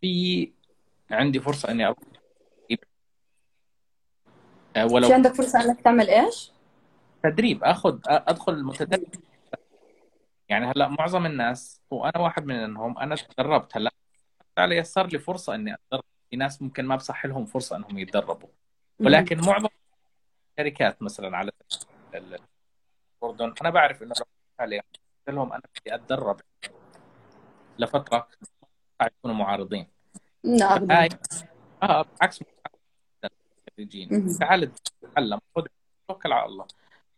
في عندي فرصة إني أروح. آه، في ولو عندك فرصة إنك تعمل إيش؟ تدريب. آخذ أدخل المتدرب يعني هلا معظم الناس وأنا واحد منهم أنا تدربت. هلا تعالى يسر لي فرصة إني أتدرب. في ناس ممكن ما بصح لهم فرصة إنهم يتدربوا. ولكن معظم الشركات مثلا على الأردن أنا بعرف إنه عليهم قلت لهم أنا بدي أتدرب لفترة يكونوا معارضين. لا ابدا آه بالعكس الخريجين مهم. تعال تتعلم خذ توكل على الله.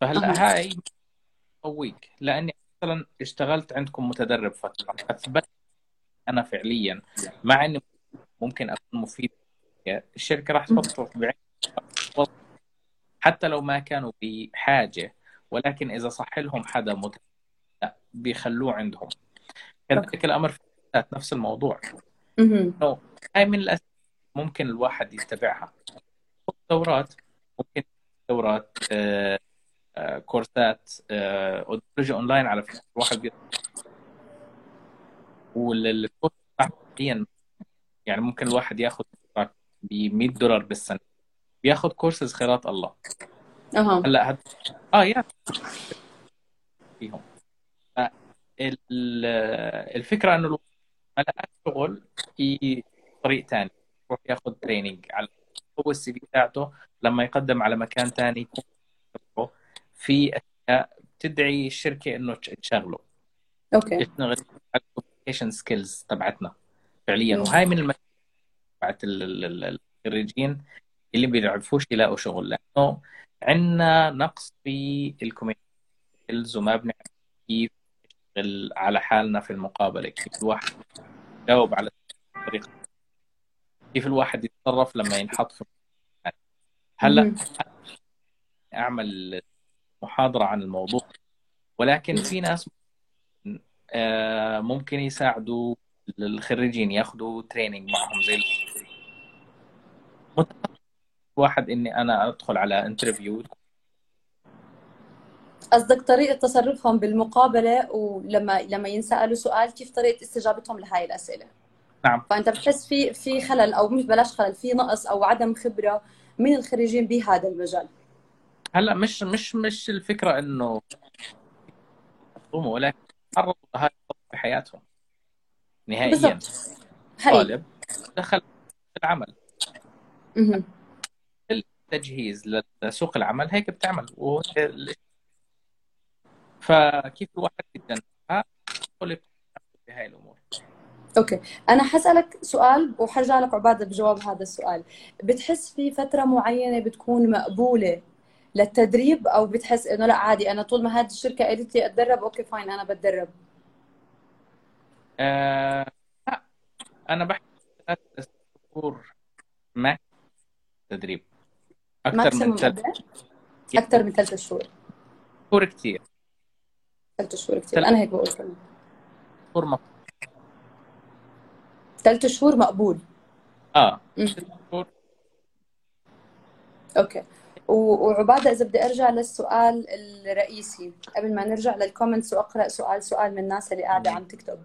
فهلا هاي تقويك لأني مثلا اشتغلت عندكم متدرب فترة. اثبت أنا فعليا مع إني ممكن أكون مفيد. الشركة راح تحط بعين. حتى لو ما كانوا بحاجة ولكن إذا صح لهم حدا مت... بيخلوه عندهم. كذلك الأمر في نفس الموضوع. إنه هاي من الاسباب ممكن الواحد يتبعها. دورات. ممكن دورات آه، آه، كورسات آه، audiology online على فكرة. الواحد بي... وال course حاليا يعني ممكن الواحد ياخذ ب 100 دولار بالسنة. بياخذ كورسز خيرات الله. أها. هلأ هد... آه يا. فيهم. الفكرة أنه الواحد ما شغل في طريق ثاني يروح ياخذ training على هو ال CV بتاعته لما يقدم على مكان ثاني في أشياء بتدعي الشركة إنه تش- تشغله. okay. يشتغل على ال communication skills تبعتنا فعليا. وهاي من المشاكل تبعت ال- ال- ال- الخريجين اللي بيعرفوش يلاقوا شغل لأنه عندنا نقص في ال communications وما بنعرف كيف نشتغل على حالنا في المقابلة. كيف الواحد يجاوب على الطريقة كيف الواحد يتصرف لما ينحط في هلأ. أعمل محاضرة عن الموضوع. ولكن في ناس آه، ممكن يساعدوا الخريجين ياخذوا training معهم زي واحد إني أنا أدخل على interview قصدك طريقة تصرفهم بالمقابلة ولما لما ينسألوا سؤال كيف طريقة استجابتهم لهاي الأسئلة؟ نعم. فأنت بتحس في في خلل أو مش بلاش خلل في نقص أو عدم خبرة من الخريجين بهذا المجال. هلا مش مش مش الفكرة إنه ولكن تعرضوا لهذا في حياتهم نهائيا. بالضبط. طالب دخل في العمل. مهم. التجهيز لسوق العمل هيك بتعمل وهو فكيف الواحد يتجنبها يدخل في هاي الأمور. أوكي. أنا حسألك سؤال وحرجع لك عبادة بجواب هذا السؤال. بتحس في فترة معينة بتكون مقبولة للتدريب أو بتحس إنه لا عادي أنا طول ما هذه الشركة قالت لي أتدرب okay fine أنا بتدرب؟ آه لا أنا بحكي ثلاث شهور max تدريب. أكثر من ثلاث؟ أكثر من ثلاث شهور شهور كثير ثلاث شهور كثير أنا هيك بقول كمان. شهور مق... ثلاث شهور مقبول. آه. شهور. okay. وعبادة إذا بدي أرجع للسؤال الرئيسي قبل ما نرجع لل comments وأقرأ سؤال سؤال من الناس اللي قاعدة عم تكتب.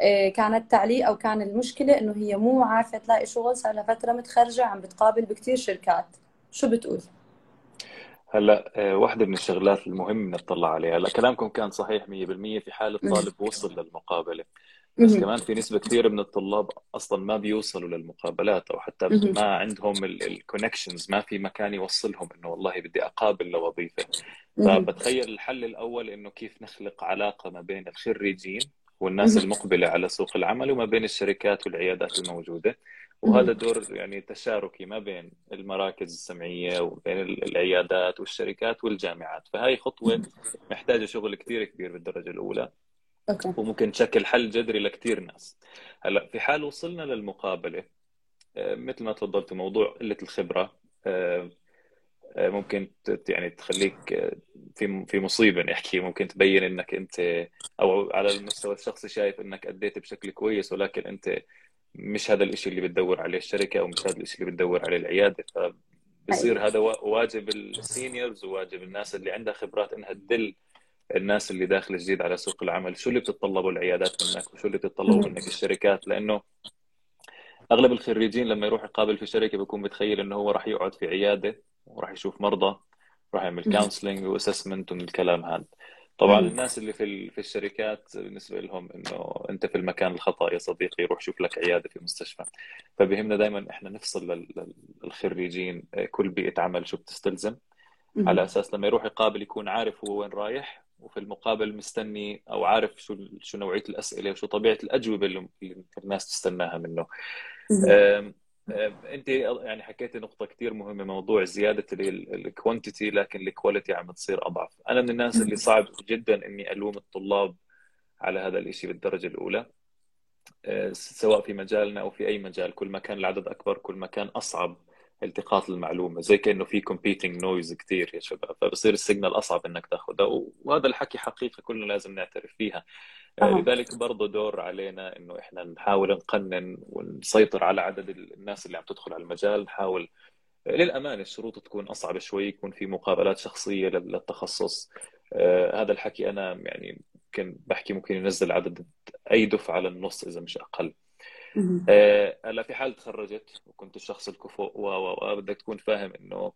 إيه، كانت تعليق أو كان المشكلة إنه هي مو عارفة تلاقي شغل صار لها فترة متخرجة عم بتقابل بكتير شركات. شو بتقول؟ هلا آه، واحدة من الشغلات المهم نطلع عليها هلا كلامكم كان صحيح 100% في حال الطالب وصل للمقابلة بس. كمان في نسبة كثيرة من الطلاب أصلا ما بيوصلوا للمقابلات أو حتى. ما عندهم الكونكشنز ما في مكان يوصلهم إنه والله بدي أقابل لوظيفة. فبتخيل الحل الأول إنه كيف نخلق علاقة ما بين الخريجين والناس. المقبلة على سوق العمل وما بين الشركات والعيادات الموجودة وهذا. دور يعني تشاركي ما بين المراكز السمعية وبين العيادات والشركات والجامعات. فهاي خطوة محتاجة شغل كثير كبير بالدرجة الأولى. أوكي. وممكن تشكل حل جذري لكثير ناس. هلا في حال وصلنا للمقابلة آه، مثل ما تفضلت موضوع قلة الخبرة آه، آه، ممكن يعني تخليك في في مصيبة نحكي. ممكن تبين إنك أنت أو على المستوى الشخصي شايف إنك أديت بشكل كويس ولكن أنت مش هذا الشيء اللي بتدور عليه الشركة أو مش هذا الشيء اللي بتدور عليه العيادة. أيوة. فبصير هذا وا- واجب ال seniors وواجب الناس اللي عندها خبرات إنها تدل الناس اللي داخل جديد على سوق العمل. شو اللي بتتطلبه العيادات منك؟ وشو اللي بتتطلبه. منك الشركات؟ لأنه أغلب الخريجين لما يروح يقابل في شركة بيكون متخيل إنه هو راح يقعد في عيادة وراح يشوف مرضى راح يعمل. counseling و assessment والكلام هذا. طبعا مهم. الناس اللي في في الشركات بالنسبة لهم إنه أنت في المكان الخطأ يا صديقي روح شوف لك عيادة في مستشفى فبهمنا دائما إحنا نفصل لل- لل- للخريجين كل بيئة عمل شو بتستلزم على مهم. أساس لما يروح يقابل يكون عارف هو وين رايح وفي المقابل مستني أو عارف شو شو نوعية الأسئلة وشو طبيعة الأجوبة اللي الناس تستناها منه أنت يعني حكيتي نقطة كثير مهمة موضوع زيادة ال quantity لكن ال quality عم تصير أضعف. أنا من الناس اللي صعب جدا إني ألوم الطلاب على هذا الشيء بالدرجة الأولى أه، سواء في مجالنا أو في أي مجال كل ما كان العدد أكبر كل ما كان أصعب التقاط المعلومة زي كأنه في competing noise كثير يا شباب فبصير ال signal أصعب إنك تاخذها وهذا الحكي حقيقة كلنا لازم نعترف فيها. أها. لذلك برضه دور علينا إنه إحنا نحاول نقنن ونسيطر على عدد الناس اللي عم تدخل على المجال نحاول للأمانة الشروط تكون أصعب شوي يكون في مقابلات شخصية لل- للتخصص. آه، هذا الحكي أنا يعني ممكن بحكي ممكن ينزل عدد أي دفعة للنص إذا مش أقل. مهم. آه، هلا في حال تخرجت وكنت الشخص الكفؤ و و و بدك تكون فاهم إنه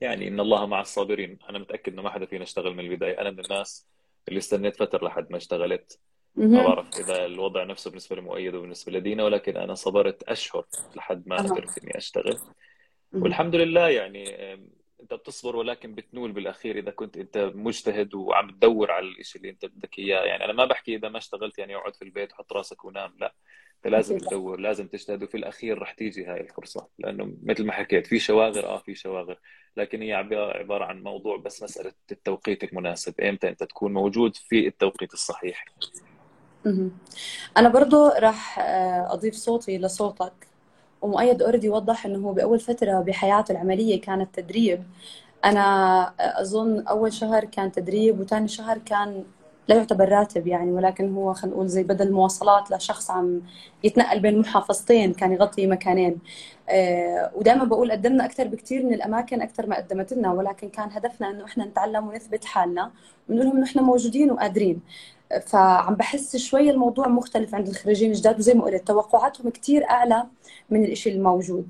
يعني إن الله مع الصابرين. أنا متأكد إنه ما حدا فينا اشتغل من البداية. أنا من الناس اللي استنيت فترة لحد ما اشتغلت. ما. بعرف إذا الوضع نفسه بالنسبة لمؤيد وبالنسبة لدينا ولكن أنا صبرت أشهر لحد ما قدرت إني أشتغل. والحمد لله يعني أنت بتصبر ولكن بتنول بالأخير إذا كنت أنت مجتهد وعم تدور على الشيء اللي أنت بدك إياه. يعني أنا ما بحكي إذا ما اشتغلت يعني أقعد في البيت وحط راسك ونام لا. فلازم. تدور لازم تجتهد وفي الأخير رح تيجي هاي الفرصة لأنه مثل ما حكيت في شواغر آه في شواغر لكن هي عبارة عن موضوع بس مسألة التوقيت المناسب إمتى أنت تكون موجود في التوقيت الصحيح. أنا برضو راح آه، أضيف صوتي لصوتك ومؤيد اوريدي وضح إنه هو بأول فترة بحياته العملية كانت تدريب أنا آه، أظن أول شهر كان تدريب وثاني شهر كان لا يعتبر راتب يعني ولكن هو خلينا نقول زي بدل مواصلات لشخص عم يتنقل بين محافظتين كان يغطي مكانين. آه، ودائما بقول قدمنا أكثر بكثير من الأماكن أكثر ما قدمت لنا ولكن كان هدفنا إنه إحنا نتعلم ونثبت حالنا ونقول لهم إنه إحنا موجودين وقادرين. فعم بحس شوي الموضوع مختلف عند الخريجين الجداد وزي ما قلت توقعاتهم كثير أعلى من الشيء الموجود.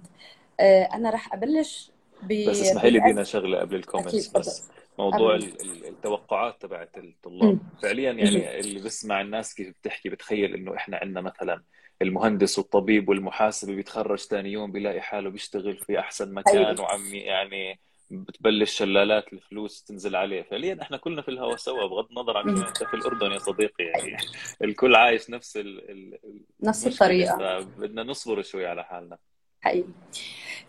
آه، أنا رح أبلش بس اسمحي لي دينا شغلة قبل الكومنتس بس. موضوع ال- التوقعات تبعت الطلاب. أمم، فعليا أمم، يعني اللي بسمع الناس كيف بتحكي بتخيل إنه إحنا عندنا مثلا المهندس والطبيب والمحاسب بيتخرج ثاني يوم بيلاقي حاله بيشتغل في أحسن مكان حقيقي وعم يعني بتبلش شلالات الفلوس تنزل عليه. فعليا إحنا كلنا في الهوا سوا بغض النظر عن أمم، أنت في الأردن يا صديقي يعني الكل عايش نفس ال- ال- نفس الطريقة. فبدنا نصبر شوي على حالنا. حقيقي.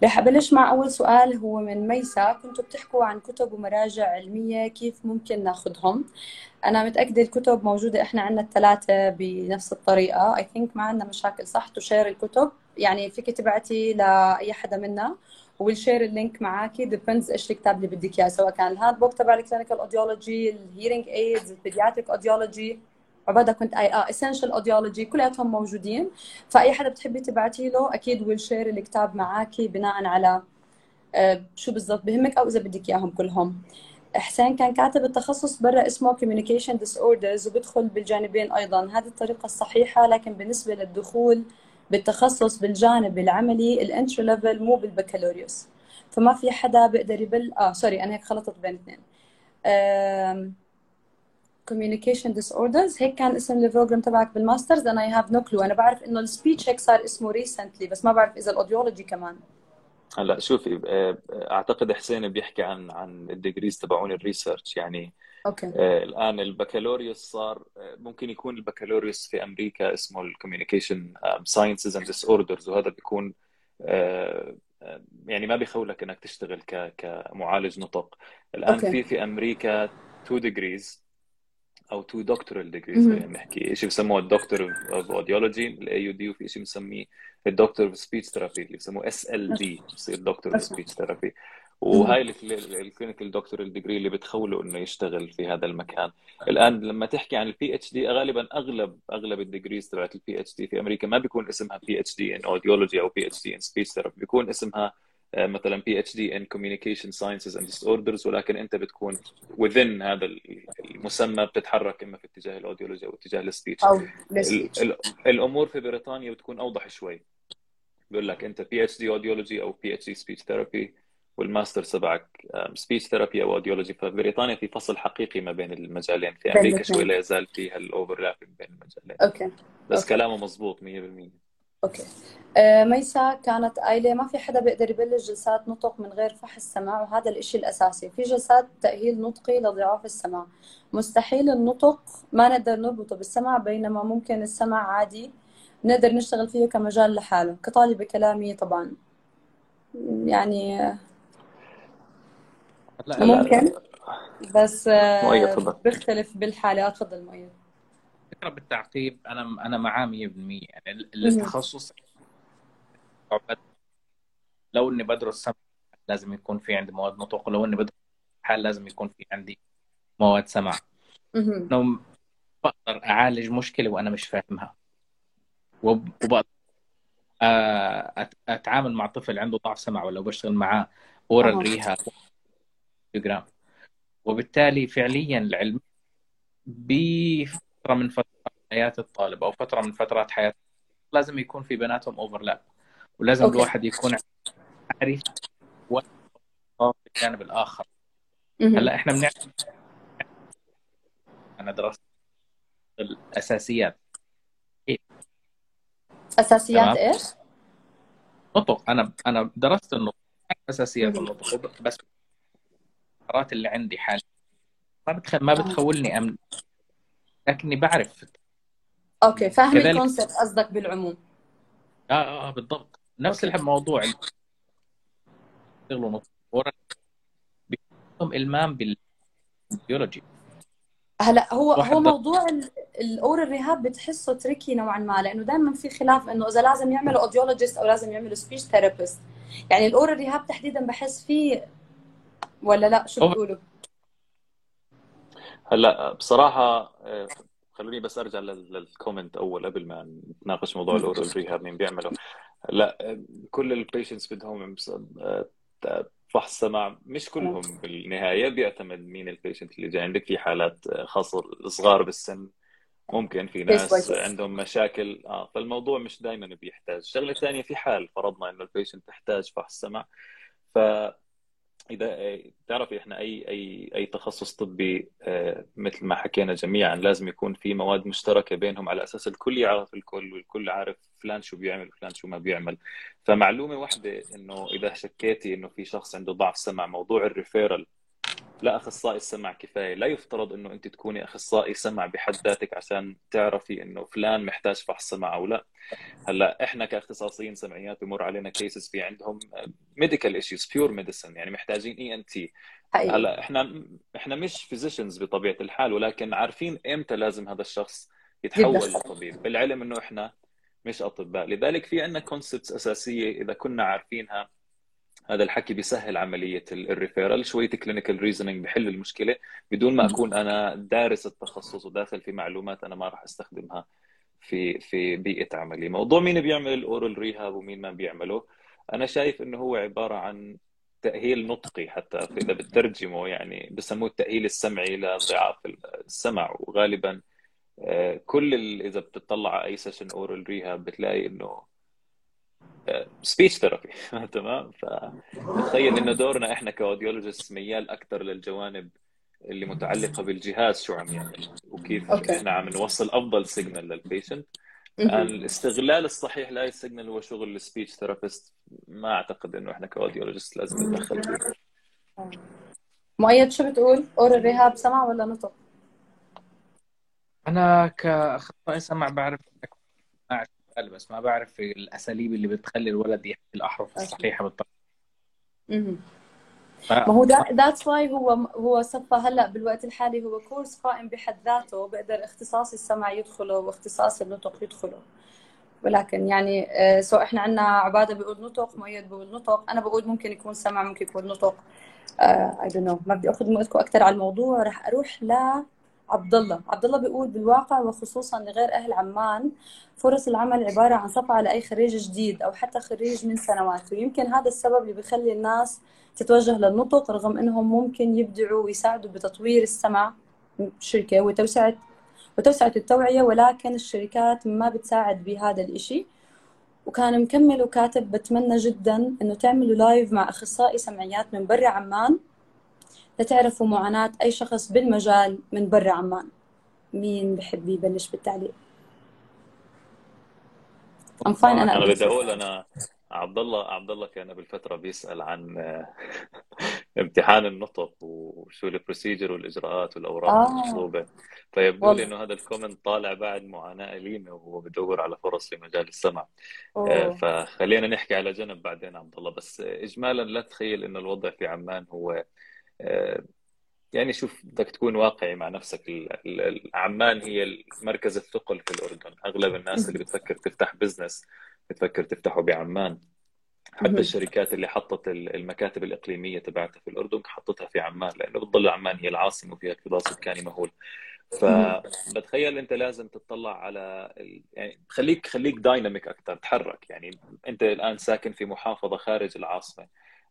رح أبلش مع أول سؤال هو من ميسا. كنتوا بتحكوا عن كتب ومراجع علمية كيف ممكن ناخذهم أنا متأكدة الكتب موجودة إحنا عندنا الثلاثة بنفس الطريقة. I think ما عندنا مشاكل صح؟ نشير الكتب. يعني فيك تبعتي لأي حدا منا و will link معاكي. Depends إيش الكتاب اللي بدك إياه سواء كان ال handbook تبع ال clinical audiology ال hearing aids ال pediatric audiology عبادة كنت اي آه essential audiology كلياتهم موجودين. فأي حدا بتحبي تبعتي له أكيد will share الكتاب معاكي بناء على آه، شو بالضبط بهمك أو إذا بدك إياهم كلهم. حسين كان كاتب التخصص برا اسمه communication disorders وبدخل بالجانبين أيضا. هذه الطريقة الصحيحة لكن بالنسبة للدخول بالتخصص بالجانب العملي ال entry level مو بالبكالوريوس. فما في حدا بيقدر يبل آه sorry أنا هيك خلطت بين اثنين. آم، communication disorders. هيك كان اسم ال program تبعك بال masters أنا I have no clue أنا بعرف إنه ال speech هيك صار اسمه recently بس ما بعرف إذا ال audiology كمان. هلا شوفي آه، أعتقد حسين بيحكي عن عن ال degrees تبعون ال research. يعني okay. آه، الآن البكالوريوس صار آه، ممكن يكون البكالوريوس في أمريكا اسمه ال communication sciences and disorders وهذا بيكون يعني ما بيخولك إنك تشتغل كمعالج نطق. الآن okay. في في أمريكا two degrees أو two doctoral degrees. خلينا نحكي. شيء بسموه ال doctor of audiology ال AuD وفي شيء بنسميه ال doctor of speech therapy اللي بسموه SLD بصير doctor of speech therapy. وهاي ال clinical doctoral degree اللي بتخوله إنه يشتغل في هذا المكان. الآن لما تحكي عن ال PhD غالبا أغلب أغلب ال degrees تبعت ال PhD في أمريكا ما بيكون اسمها PhD in audiology أو PhD in speech therapy بيكون اسمها مثلا PhD in communication sciences and disorders ولكن أنت بتكون within هذا المسمى بتتحرك إما في اتجاه ال audiology أو اتجاه ال speech أو الأمور في بريطانيا بتكون أوضح شوي. بيقول لك أنت PhD audiology أو PhD speech therapy والماستر تبعك speech therapy أو audiology فبريطانيا في فصل حقيقي ما بين المجالين في أمريكا شوي لا يزال في هال overlapping بين المجالين. okay. بس كلامه مزبوط 100% أوكي. آه، ميسا كانت قايلة ما في حدا بيقدر يبلش جلسات نطق من غير فحص سمع وهذا الإشي الأساسي. في جلسات تأهيل نطقي لضعاف السمع مستحيل النطق ما نقدر نربطه بالسمع بينما ممكن السمع عادي نقدر نشتغل فيه كمجال لحاله. كطالبة كلامي طبعا. يعني لا لا ممكن بس مؤيد آه، تفضل. بيختلف بالحالات تفضل مؤيد الفكرة بالتعقيب أنا أنا معاه 100% يعني. التخصص لو إني بدرس سمع لازم يكون في عندي مواد نطق ولو إني بدرس حال لازم يكون في عندي مواد سمع. انه بقدر أعالج مشكلة وأنا مش فاهمها. وب- وبقدر آه، أتعامل مع طفل عنده ضعف سمع ولا بشتغل معاه أورال ريها جرام. وبالتالي فعليا العلم بفتره من فترات حياة الطالب أو فترة من فترات حياته لازم يكون في بيناتهم overlap ولازم okay. الواحد يكون عارف الجانب الآخر. هلأ إحنا بنعرف أنا درست الأساسيات. أساسيات إيش؟ نطق. أنا أنا درست النطق. أساسيات. النطق. بس القدرات اللي عندي حاليا ما بتخ... ما بتخولني أمن. لكني بعرف okay فاهم كذلك. ال concept قصدك بالعموم. آه آه بالضبط. نفس الموضوع يشتغلوا بيكون إلمام بالبيولوجي. هلا هو هو موضوع ال aural rehab بتحسه tricky نوعا ما لأنه دائما في خلاف إنه إذا لازم يعملوا audiologist أو لازم يعملوا speech therapist يعني ال aural rehab تحديدا بحس فيه ولا لا؟ شو هو- بتقولوا؟ هلا بصراحة آه، خلوني بس أرجع لل- لل comment أول قبل ما نتناقش موضوع ال aural rehab مين بيعمله. لا كل ال patients بدهم فحص سمع مش كلهم بالنهاية بيعتمد مين ال patient اللي جاي. عندك في حالات خاصة الصغار بالسن. ممكن في ناس. عندهم مشاكل. آه فالموضوع مش دائما بيحتاج. شغلة ثانية في حال فرضنا إنه ال patient تحتاج فحص سمع ف إذا تعرفي إحنا أي أي أي تخصص طبي آه، مثل ما حكينا جميعا لازم يكون في مواد مشتركة بينهم على أساس الكل يعرف الكل والكل عارف فلان شو بيعمل وفلان شو ما بيعمل. فمعلومة واحدة إنه إذا شكيتي إنه في شخص عنده ضعف سمع موضوع الريفيرال لا أخصائي السمع كفاية. لا يفترض إنه أنت تكوني أخصائي سمع بحد ذاتك عشان تعرفي إنه فلان محتاج فحص سمع أو لا. هلأ إحنا كاختصاصيين سمعيات بمر علينا cases في عندهم medical issues pure medicine يعني محتاجين ENT هلأ إحنا إحنا مش physicians بطبيعة الحال ولكن عارفين إمتى لازم هذا الشخص يتحول. لطبيب. بالعلم إنه إحنا مش أطباء. لذلك في عندنا concepts أساسية إذا كنا عارفينها هذا الحكي بيسهل عملية ال- ال referral شوية clinical reasoning بحل المشكلة. بدون ما أكون أنا دارس التخصص وداخل في معلومات أنا ما راح أستخدمها في في بيئة عملي. موضوع مين بيعمل ال aural rehab ومين ما بيعمله. أنا شايف إنه هو عبارة عن تأهيل نطقي حتى إذا بترجمه يعني بسموه التأهيل السمعي لضعاف السمع. وغالبا آه، كل إذا بتطلع على أي session aural rehab بتلاقي إنه speech therapy تمام فتخيل إنه دورنا إحنا ك audiologist ميال أكثر للجوانب اللي متعلقة بالجهاز شو عم يعمل وكيف okay. إحنا عم نوصل أفضل signal لل patient. الاستغلال الصحيح لهي ال signal هو شغل ال speech therapist ما أعتقد إنه إحنا ك audiologist لازم نتدخل فيه مؤيد شو بتقول؟ aural rehab سمع ولا نطق؟ أنا كأخصائي سمع بعرف بس ما بعرف الأساليب اللي بتخلي الولد يحكي الأحرف okay. الصحيحة بالطريقة مهم. ف- ما هو that's why هو هو صفى هلأ بالوقت الحالي هو course قائم بحد ذاته بقدر اختصاص السمع يدخله واختصاص النطق يدخله ولكن يعني آه، so إحنا عندنا عبادة بيقول نطق مؤيد بيقول نطق أنا بقول ممكن يكون سمع ممكن يكون نطق I don't know ما بدي أخذ وقتكم أكثر على الموضوع رح أروح لعبد الله عبد الله بيقول بالواقع وخصوصا لغير أهل عمان فرص العمل عبارة عن صفعة لأي خريج جديد أو حتى خريج من سنوات. ويمكن هذا السبب اللي بيخلي الناس تتوجه للنطق رغم إنهم ممكن يبدعوا ويساعدوا بتطوير السمع الشركة وتوسعه وتوسعة التوعية ولكن الشركات ما بتساعد بهذا الإشي. وكان مكمل وكاتب بتمنى جدا إنه تعملوا لايف مع أخصائي سمعيات من برا عمان. لتعرفوا معاناة أي شخص بالمجال من برا عمان مين بحب يبلش بالتعليق؟ I'm fine أنا أنا أبلش. بدي أقول أنا عبد الله عبد الله كان قبل فتره بيسأل عن امتحان النطق وشو ال procedure والإجراءات والأوراق آه. المطلوبة فيبدو لي. إنه هذا الكومنت طالع بعد معاناة أليمة وهو بدور على فرص في مجال السمع آه، أوه. فخلينا نحكي على جنب بعدين عبد الله بس اجمالا لا تتخيل إنه الوضع في عمان هو يعني شوف بدك تكون واقعي مع نفسك. عمان هي مركز الثقل في الأردن. أغلب الناس اللي بتفكر تفتح business بتفكر تفتحه بعمان. حتى. الشركات اللي حطت ال- المكاتب الإقليمية تبعتها في الأردن حطتها في عمان لأنه بتضل عمان هي العاصمة وفيها اكتظاظ سكاني مهول. فبتخيل أنت لازم تطلع على ال... يعني خليك خليك dynamic أكثر تحرك. يعني أنت الآن ساكن في محافظة خارج العاصمة.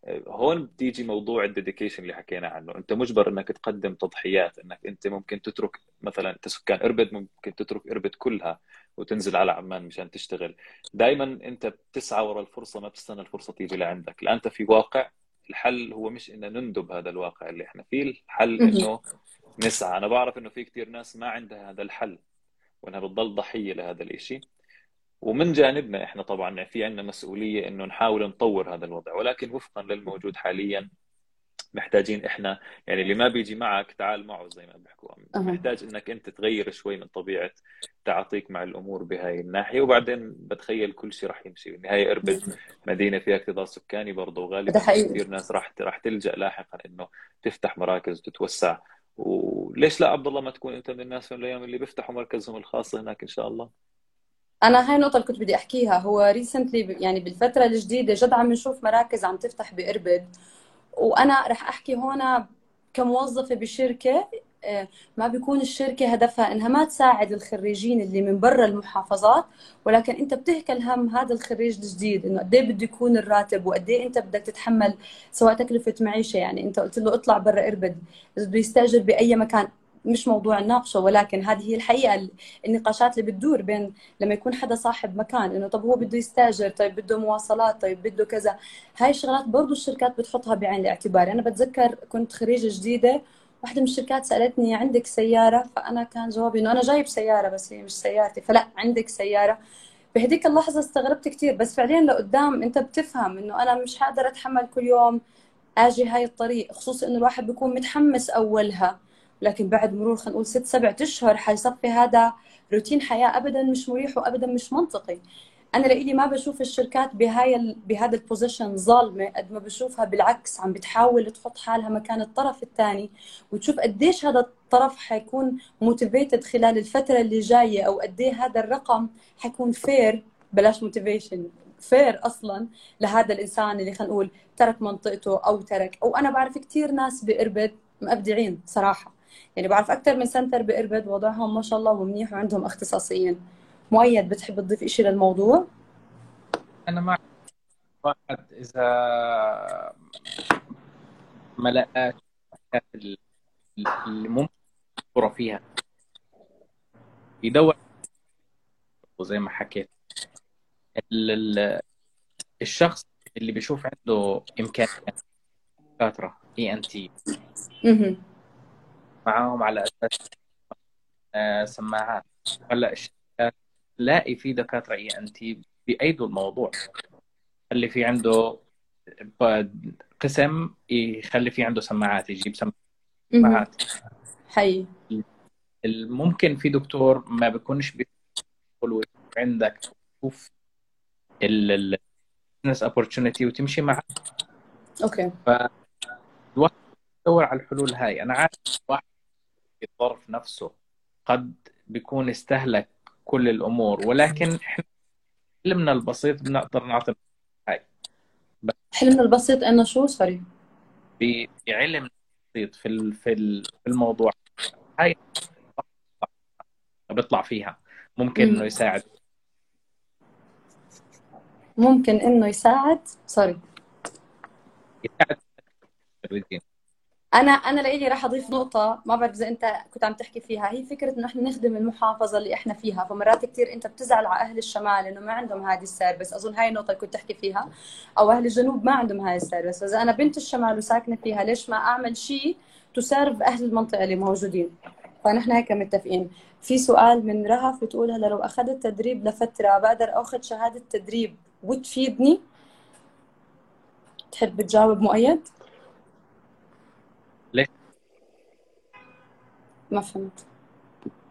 هون بتيجي موضوع ال dedication اللي حكينا عنه. انت مجبر انك تقدم تضحيات انك انت ممكن تترك مثلا انت سكان إربد ممكن تترك إربد كلها وتنزل على عمان مشان تشتغل. دائما انت بتسعى ورا الفرصة ما بتستنى الفرصة تيجي لعندك. الان انت في واقع. الحل هو مش إن نندب هذا الواقع اللي إحنا فيه. الحل. إنه نسعى. أنا بعرف إنه في كثير ناس ما عندها هذا الحل وأنها بتضل ضحية لهذا الإشي. ومن جانبنا إحنا طبعا في عندنا مسؤولية إنه نحاول نطور هذا الوضع ولكن وفقا للموجود حاليا محتاجين إحنا يعني اللي ما بيجي معك تعال معه زي ما بيحكوا. محتاج إنك أنت تغير شوي من طبيعة تعاطيك مع الأمور بهاي الناحية وبعدين بتخيل كل شيء راح يمشي. بالنهاية أربد مدينة فيها اكتظاظ سكاني برضه وغالبا. كثير ناس راح راح تلجأ لاحقا إنه تفتح مراكز وتتوسع. وليش لا عبد الله ما تكون أنت من الناس في الأيام اللي بيفتحوا مركزهم الخاص هناك إن شاء الله؟ أنا هاي النقطة اللي كنت بدي أحكيها. هو ريسنتلي يعني بالفترة الجديدة جد عم نشوف مراكز عم تفتح بأربد. وأنا رح أحكي هون كموظفة بشركة آه، ما بيكون الشركة هدفها إنها ما تساعد الخريجين اللي من برا المحافظات ولكن أنت بتهكل هم هذا الخريج الجديد إنه قد إيه بده يكون الراتب وقد إيه أنت بدك تتحمل سواء تكلفة معيشة. يعني أنت قلت له اطلع برا أربد. بده يستأجر بأي مكان. مش موضوع نناقشه ولكن هذه هي الحقيقة النقاشات اللي بتدور بين لما يكون حدا صاحب مكان إنه طب هو بده يستاجر طيب بده مواصلات طيب بده كذا. هاي الشغلات برضو الشركات بتحطها بعين الاعتبار. أنا بتذكر كنت خريجة جديدة واحدة من الشركات سألتني عندك سيارة؟ فأنا كان جوابي إنه أنا جايب سيارة بس هي مش سيارتي. فلا عندك سيارة. بهديك اللحظة استغربت كثير بس فعليا لقدام أنت بتفهم إنه أنا مش حقدر أتحمل كل يوم أجي هاي الطريق خصوصا إنه الواحد بيكون متحمس أولها. لكن بعد مرور خلينا نقول ست سبعة أشهر حيصفي هذا روتين حياة أبدا مش مريح وأبدا مش منطقي. أنا لإلي ما بشوف الشركات بهاي. بهذا ال position ظالمة قد ما بشوفها بالعكس عم بتحاول تحط حالها مكان الطرف الثاني وتشوف قديش هذا الطرف حيكون motivated خلال الفترة اللي جاية أو قد إيه هذا الرقم حيكون fair بلاش motivation fair أصلا لهذا الإنسان اللي خلينا نقول ترك منطقته أو ترك. أو أنا بعرف كثير ناس باربد مبدعين صراحة. يعني بعرف أكثر من center باربد وضعهم ما شاء الله ومنيح وعندهم اختصاصيين. مؤيد بتحب تضيف شيء للموضوع؟ أنا مع واحد إذا ما لقاش اللي ممكن يدور فيها. يدور وزي ما حكيت. الشخص اللي بيشوف عنده إمكانيات دكاتره إي إن تي. معاهم على أساس آه، سماعات. هلأ الشركات تلاقي في دكاترة ENT بيأيدوا الموضوع. اللي في عنده قسم يخلي في عنده سماعات يجيب سماعات. حي. ممكن في دكتور ما بيكونش بيقول عندك تشوف ال business opportunity وتمشي معه okay. ف الواحد يدور على الحلول هاي. أنا عارف واحد الظرف نفسه قد بيكون استهلك كل الأمور ولكن إحنا علمنا البسيط بنقدر نعطي هاي. علمنا البسيط إنه شو؟ sorry بعلم بسيط في في الموضوع. هاي بيطلع فيها. ممكن إنه يساعد. ممكن إنه يساعد. sorry يساعد. أنا أنا لإلي راح أضيف نقطة ما بعرف إذا أنت كنت عم تحكي فيها هي فكرة إنه إحنا نخدم المحافظة اللي إحنا فيها. فمرات كثير أنت بتزعل على أهل الشمال إنه ما عندهم هذه ال service أظن هاي النقطة اللي كنت تحكي فيها. أو أهل الجنوب ما عندهم هاي ال service فاذا أنا بنت الشمال وساكنة فيها ليش ما أعمل شيء ت serve أهل المنطقة اللي موجودين؟ فنحن هيك متفقين. في سؤال من رهف بتقول هلا لو أخذت تدريب لفترة بقدر أخذ شهادة تدريب وتفيدني تحب تجاوب مؤيد؟ ما فهمت.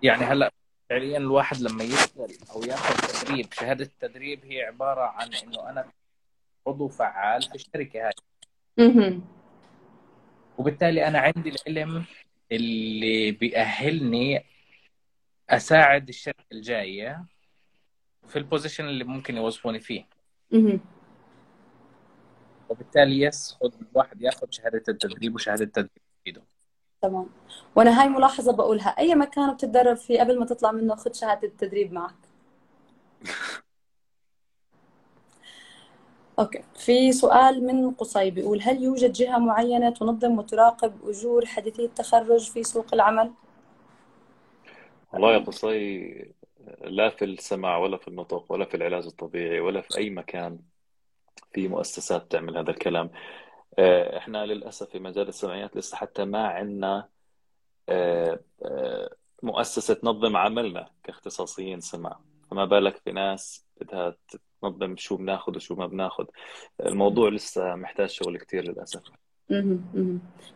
يعني هلا فعليا الواحد لما يسأل أو ياخذ تدريب شهادة التدريب هي عبارة عن إنه أنا عضو فعال في الشركة هاي. أها وبالتالي أنا عندي العلم اللي بيأهلني أساعد الشركة الجاية في ال position اللي ممكن يوظفوني فيه. أها وبالتالي yes الواحد ياخذ شهادة التدريب وشهادة التدريب بإيده. تمام. وأنا هاي ملاحظة بقولها أي مكان بتتدرب فيه قبل ما تطلع منه خذ شهادة التدريب معك؟ okay. في سؤال من قصي بيقول هل يوجد جهة معينة تنظم وتراقب أجور حديثي التخرج في سوق العمل؟ والله يا قصي لا في السمع ولا في النطق ولا في العلاج الطبيعي ولا في أي مكان في مؤسسات تعمل هذا الكلام. إحنا للأسف في مجال السمعيات لسه حتى ما عندنا آه، آه، مؤسسة تنظم عملنا كاختصاصيين سمع فما بالك في ناس بدها تنظم شو بناخذ وشو ما بناخذ الموضوع لسه محتاج شغل كثير للأسف.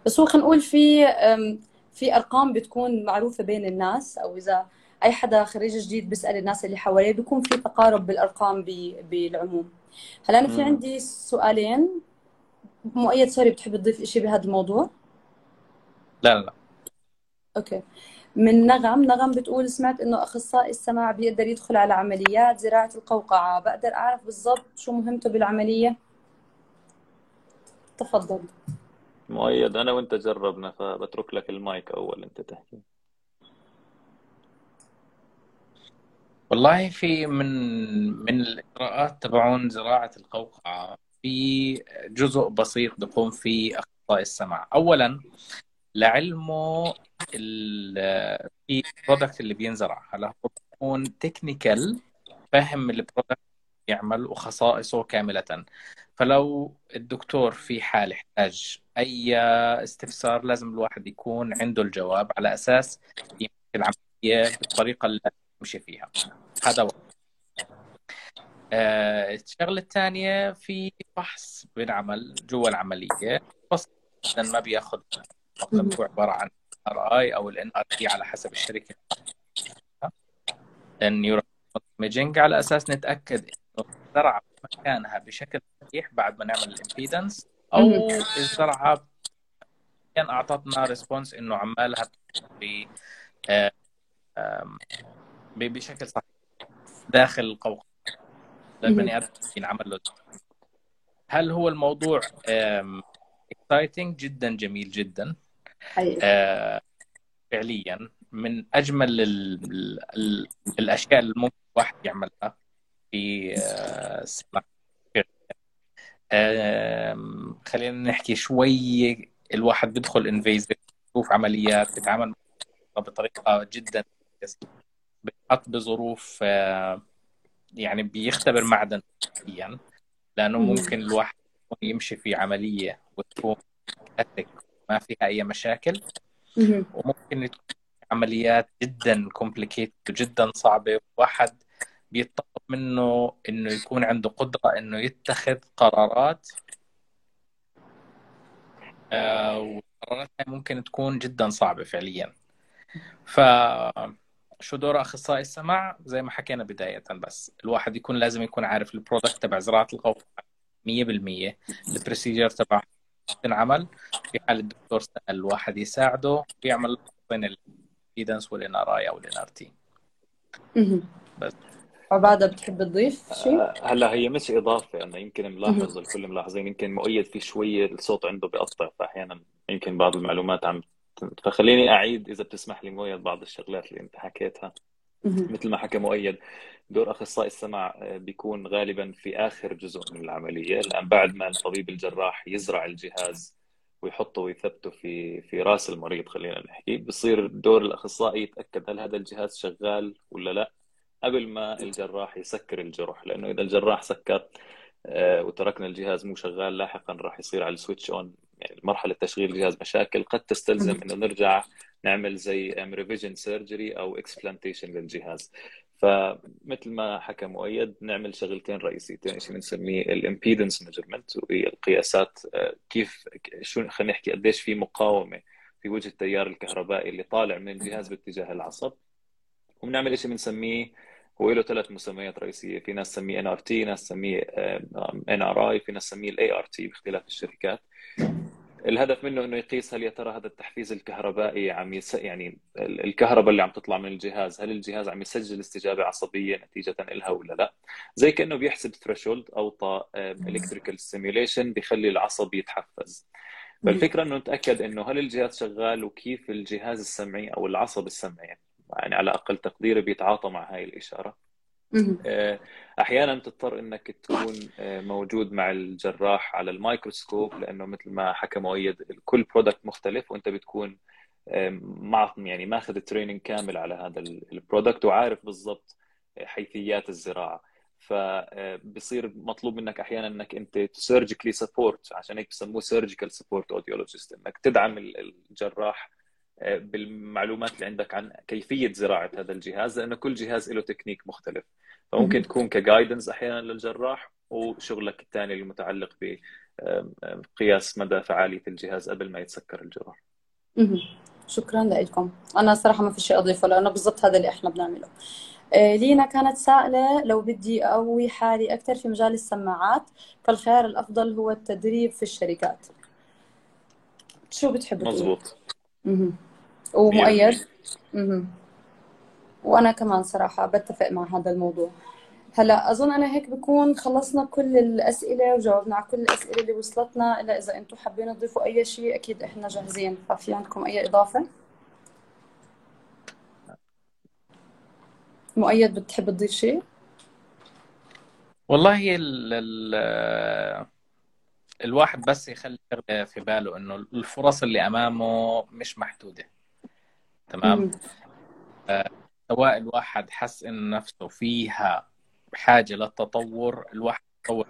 بس هو خلينا نقول في في أرقام بتكون معروفة بين الناس أو إذا أي حدا خريج جديد بيسأل الناس اللي حواليه بيكون في تقارب بالأرقام بالعموم. هلا أنا في. عندي سؤالين. مؤيد sorry بتحب تضيف إشي بهذا الموضوع؟ لا لا لا. okay. من نغم نغم بتقول سمعت إنه أخصائي السماع بيقدر يدخل على عمليات زراعة القوقعة. بقدر أعرف بالضبط شو مهمته بالعملية؟ تفضل. مؤيد أنا وأنت جربنا فبترك لك المايك أول أنت تحكي. والله في من من الإجراءات تبعون زراعة القوقعة. في جزء بسيط بيكون فيه أخصائي السمع. أولا لعلمه في product اللي بينزرع. هلا هو بيكون technical فاهم ال product يعمل وخصائصه كاملة. فلو الدكتور في حال يحتاج أي استفسار لازم الواحد يكون عنده الجواب على أساس العملية بالطريقة اللي يمشي فيها. هذا واحد. آه، الشغلة الثانية في فحص بنعمل جوا العملية بس ما بياخذ وقت هو عبارة عن NRI أو ال NRT على حسب الشركة ال neuro على أساس نتأكد إنه الزرعة مكانها بشكل صحيح بعد ما نعمل ال impedance أو. الزرعة كان أعطتنا response إنه عمالها ب آه، بشكل صحيح داخل القوقعة. للبني آدم ينعمل له هل هو الموضوع exciting جدا جميل جدا. آه، فعليا من أجمل ال ال ال الأشياء اللي ممكن الواحد يعملها في آه، السماء خلينا نحكي شوي الواحد بيدخل انفيزيف بيشوف عمليات بيتعامل بطريقة جدا بيحط بظروف آه، يعني بيختبر معدن فعليا لأنه. ممكن الواحد يمشي في عملية وتكون ما فيها أي مشاكل. وممكن تكون عمليات جدا complicated وجدا صعبة واحد بيطلب منه إنه يكون عنده قدرة إنه يتخذ قرارات آه، والقرارات هاي ممكن تكون جدا صعبة فعليا ف شو دور أخصائي السمع زي ما حكينا بداية بس الواحد يكون لازم يكون عارف ال product تبع زراعة القوقعه 100% ال procedure تبع تنعمل في حال الدكتور سأل الواحد يساعده ويعمل بين ال impedance وال NRI أو ال NRT. بس عبادة بتحب تضيف شيء؟ آه، هلا هي مش إضافة أنا يمكن ملاحظ الكل ملاحظين يمكن مؤيد في شوية الصوت عنده بيقطع فأحيانا يمكن بعض المعلومات عم فخليني أعيد إذا بتسمح لي مؤيد بعض الشغلات اللي أنت حكيتها. مثل ما حكى مؤيد دور أخصائي السمع آه، بيكون غالبا في آخر جزء من العملية لأن بعد ما الطبيب الجراح يزرع الجهاز ويحطه ويثبته في في رأس المريض خلينا نحكي بصير دور الأخصائي يتأكد هل هذا الجهاز شغال ولا لا قبل ما الجراح يسكر الجرح لأنه إذا الجراح سكر آه، وتركنا الجهاز مو شغال لاحقا راح يصير على السويتش أون يعني مرحلة تشغيل الجهاز مشاكل قد تستلزم إنه نرجع نعمل زي revision surgery أو explantation للجهاز. فمثل ما حكى مؤيد نعمل شغلتين رئيسيتين. شيء بنسميه؟ ال impedance measurement وهي القياسات آه، كيف شو خلينا نحكي قديش في مقاومة في وجه التيار الكهربائي اللي طالع من الجهاز باتجاه العصب. وبنعمل شيء بنسميه؟ هو له ثلاث مسميات رئيسية. في ناس تسميه NRT ناس تسميه NRI في ناس تسميه ال ART باختلاف الشركات. الهدف منه إنه يقيس هل يا ترى هذا التحفيز الكهربائي عم يس... يعني ال- الكهرباء اللي عم تطلع من الجهاز هل الجهاز عم يسجل استجابة عصبية نتيجة لها ولا لا؟ زي كأنه بيحسب threshold أو طا electrical stimulation بيخلي العصب يتحفز. فالفكرة إنه نتأكد إنه هل الجهاز شغال وكيف الجهاز السمعي أو العصب السمعي يعني على أقل تقدير بيتعاطى مع هاي الإشارة. أحيانا تضطر إنك تكون آه، موجود مع الجراح على الميكروسكوب لأنه مثل ما حكى مؤيد كل product مختلف وأنت بتكون آه، مع يعني ماخذ training كامل على هذا ال product وعارف بالضبط حيثيات الزراعة. فبصير مطلوب منك أحيانا إنك أنت surgically support عشان هيك بسموه surgical support audiologist إنك تدعم الجراح بالمعلومات اللي عندك عن كيفية زراعة هذا الجهاز لأنه كل جهاز له تكنيك مختلف. فممكن تكون ك guidance أحيانا للجراح وشغلك الثاني المتعلق قياس مدى فعالية الجهاز قبل ما يتسكر الجرح شكرا لكم أنا صراحة ما في شيء أضيفه لأنه بالضبط هذا اللي إحنا بنعمله. آه، لينا كانت سائلة لو بدي أقوي حالي أكثر في مجال السماعات فالخيار الأفضل هو التدريب في الشركات. شو بتحب مزبوط ومؤيد؟ وأنا كمان صراحة بتفق مع هذا الموضوع. هلأ أظن أنا هيك بكون خلصنا كل الأسئلة وجاوبنا على كل الأسئلة اللي وصلتنا. إلا إذا أنتم حابين تضيفوا أي شيء أكيد إحنا جاهزين. ففي عندكم أي إضافة؟ مؤيد بتحب تضيف شيء؟ والله ال ال الواحد بس يخلي في باله إنه الفرص اللي أمامه مش محدودة. تمام؟ آه سواء الواحد حس انه نفسه فيها بحاجه للتطور الواحد يتطور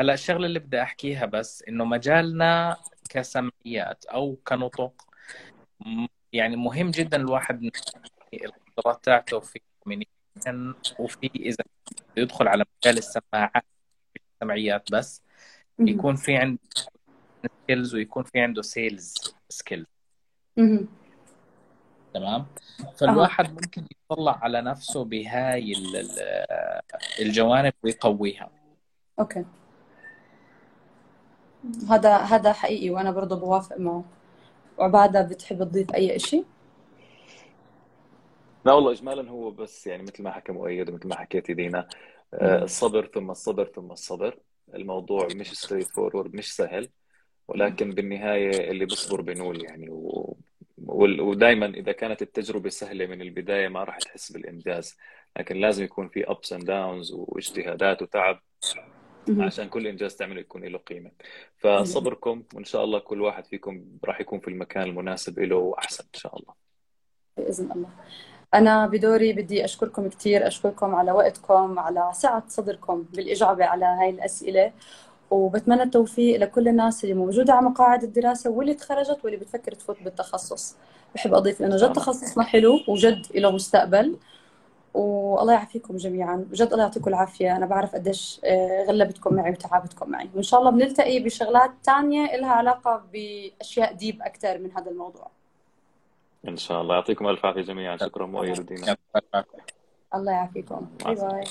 هلا الشغلة اللي بدي أحكيها بس إنه مجالنا كسمعيات أو كنطق يعني مهم جدا الواحد القدرات تاعته في communication وفي إذا يدخل على مجال السماعات السمعيات بس يكون في عنده skills ويكون في عنده sales skills تمام؟ فالواحد ممكن يطلع على نفسه بهاي الجوانب ويقويها. okay. هذا هذا حقيقي وأنا برضه بوافق معه. عبادة بتحب تضيف أي شيء لا والله اجمالا هو بس يعني مثل ما حكى مؤيد ومثل ما حكيتي دينا آه، الصبر ثم الصبر ثم الصبر. الموضوع مش straightforward مش سهل ولكن بالنهاية اللي بيصبر بنول يعني و... ودائما إذا كانت التجربة سهلة من البداية ما راح تحس بالإنجاز لكن لازم يكون في ups and downs واجتهادات وتعب عشان كل إنجاز تعمله يكون له قيمة. فصبركم وإن شاء الله كل واحد فيكم راح يكون في المكان المناسب له وأحسن إن شاء الله. بإذن الله. أنا بدوري بدي أشكركم كثير أشكركم على وقتكم على سعة صدركم بالإجابة على هاي الأسئلة. وبتمنى التوفيق لكل الناس اللي موجودة على مقاعد الدراسة واللي تخرجت واللي بتفكر تفوت بالتخصص. بحب أضيف لأنه جد تخصصنا حلو وجد له مستقبل. والله يعافيكم جميعا. بجد الله يعطيكم العافية. أنا بعرف قديش آه، غلبتكم معي وتعبتكم معي. وإن شاء الله بنلتقي بشغلات تانية لها علاقة بأشياء deep أكثر من هذا الموضوع. إن شاء الله. يعطيكم ألف عافية جميعا. شكرا مؤيد الله يعافيكم. bye bye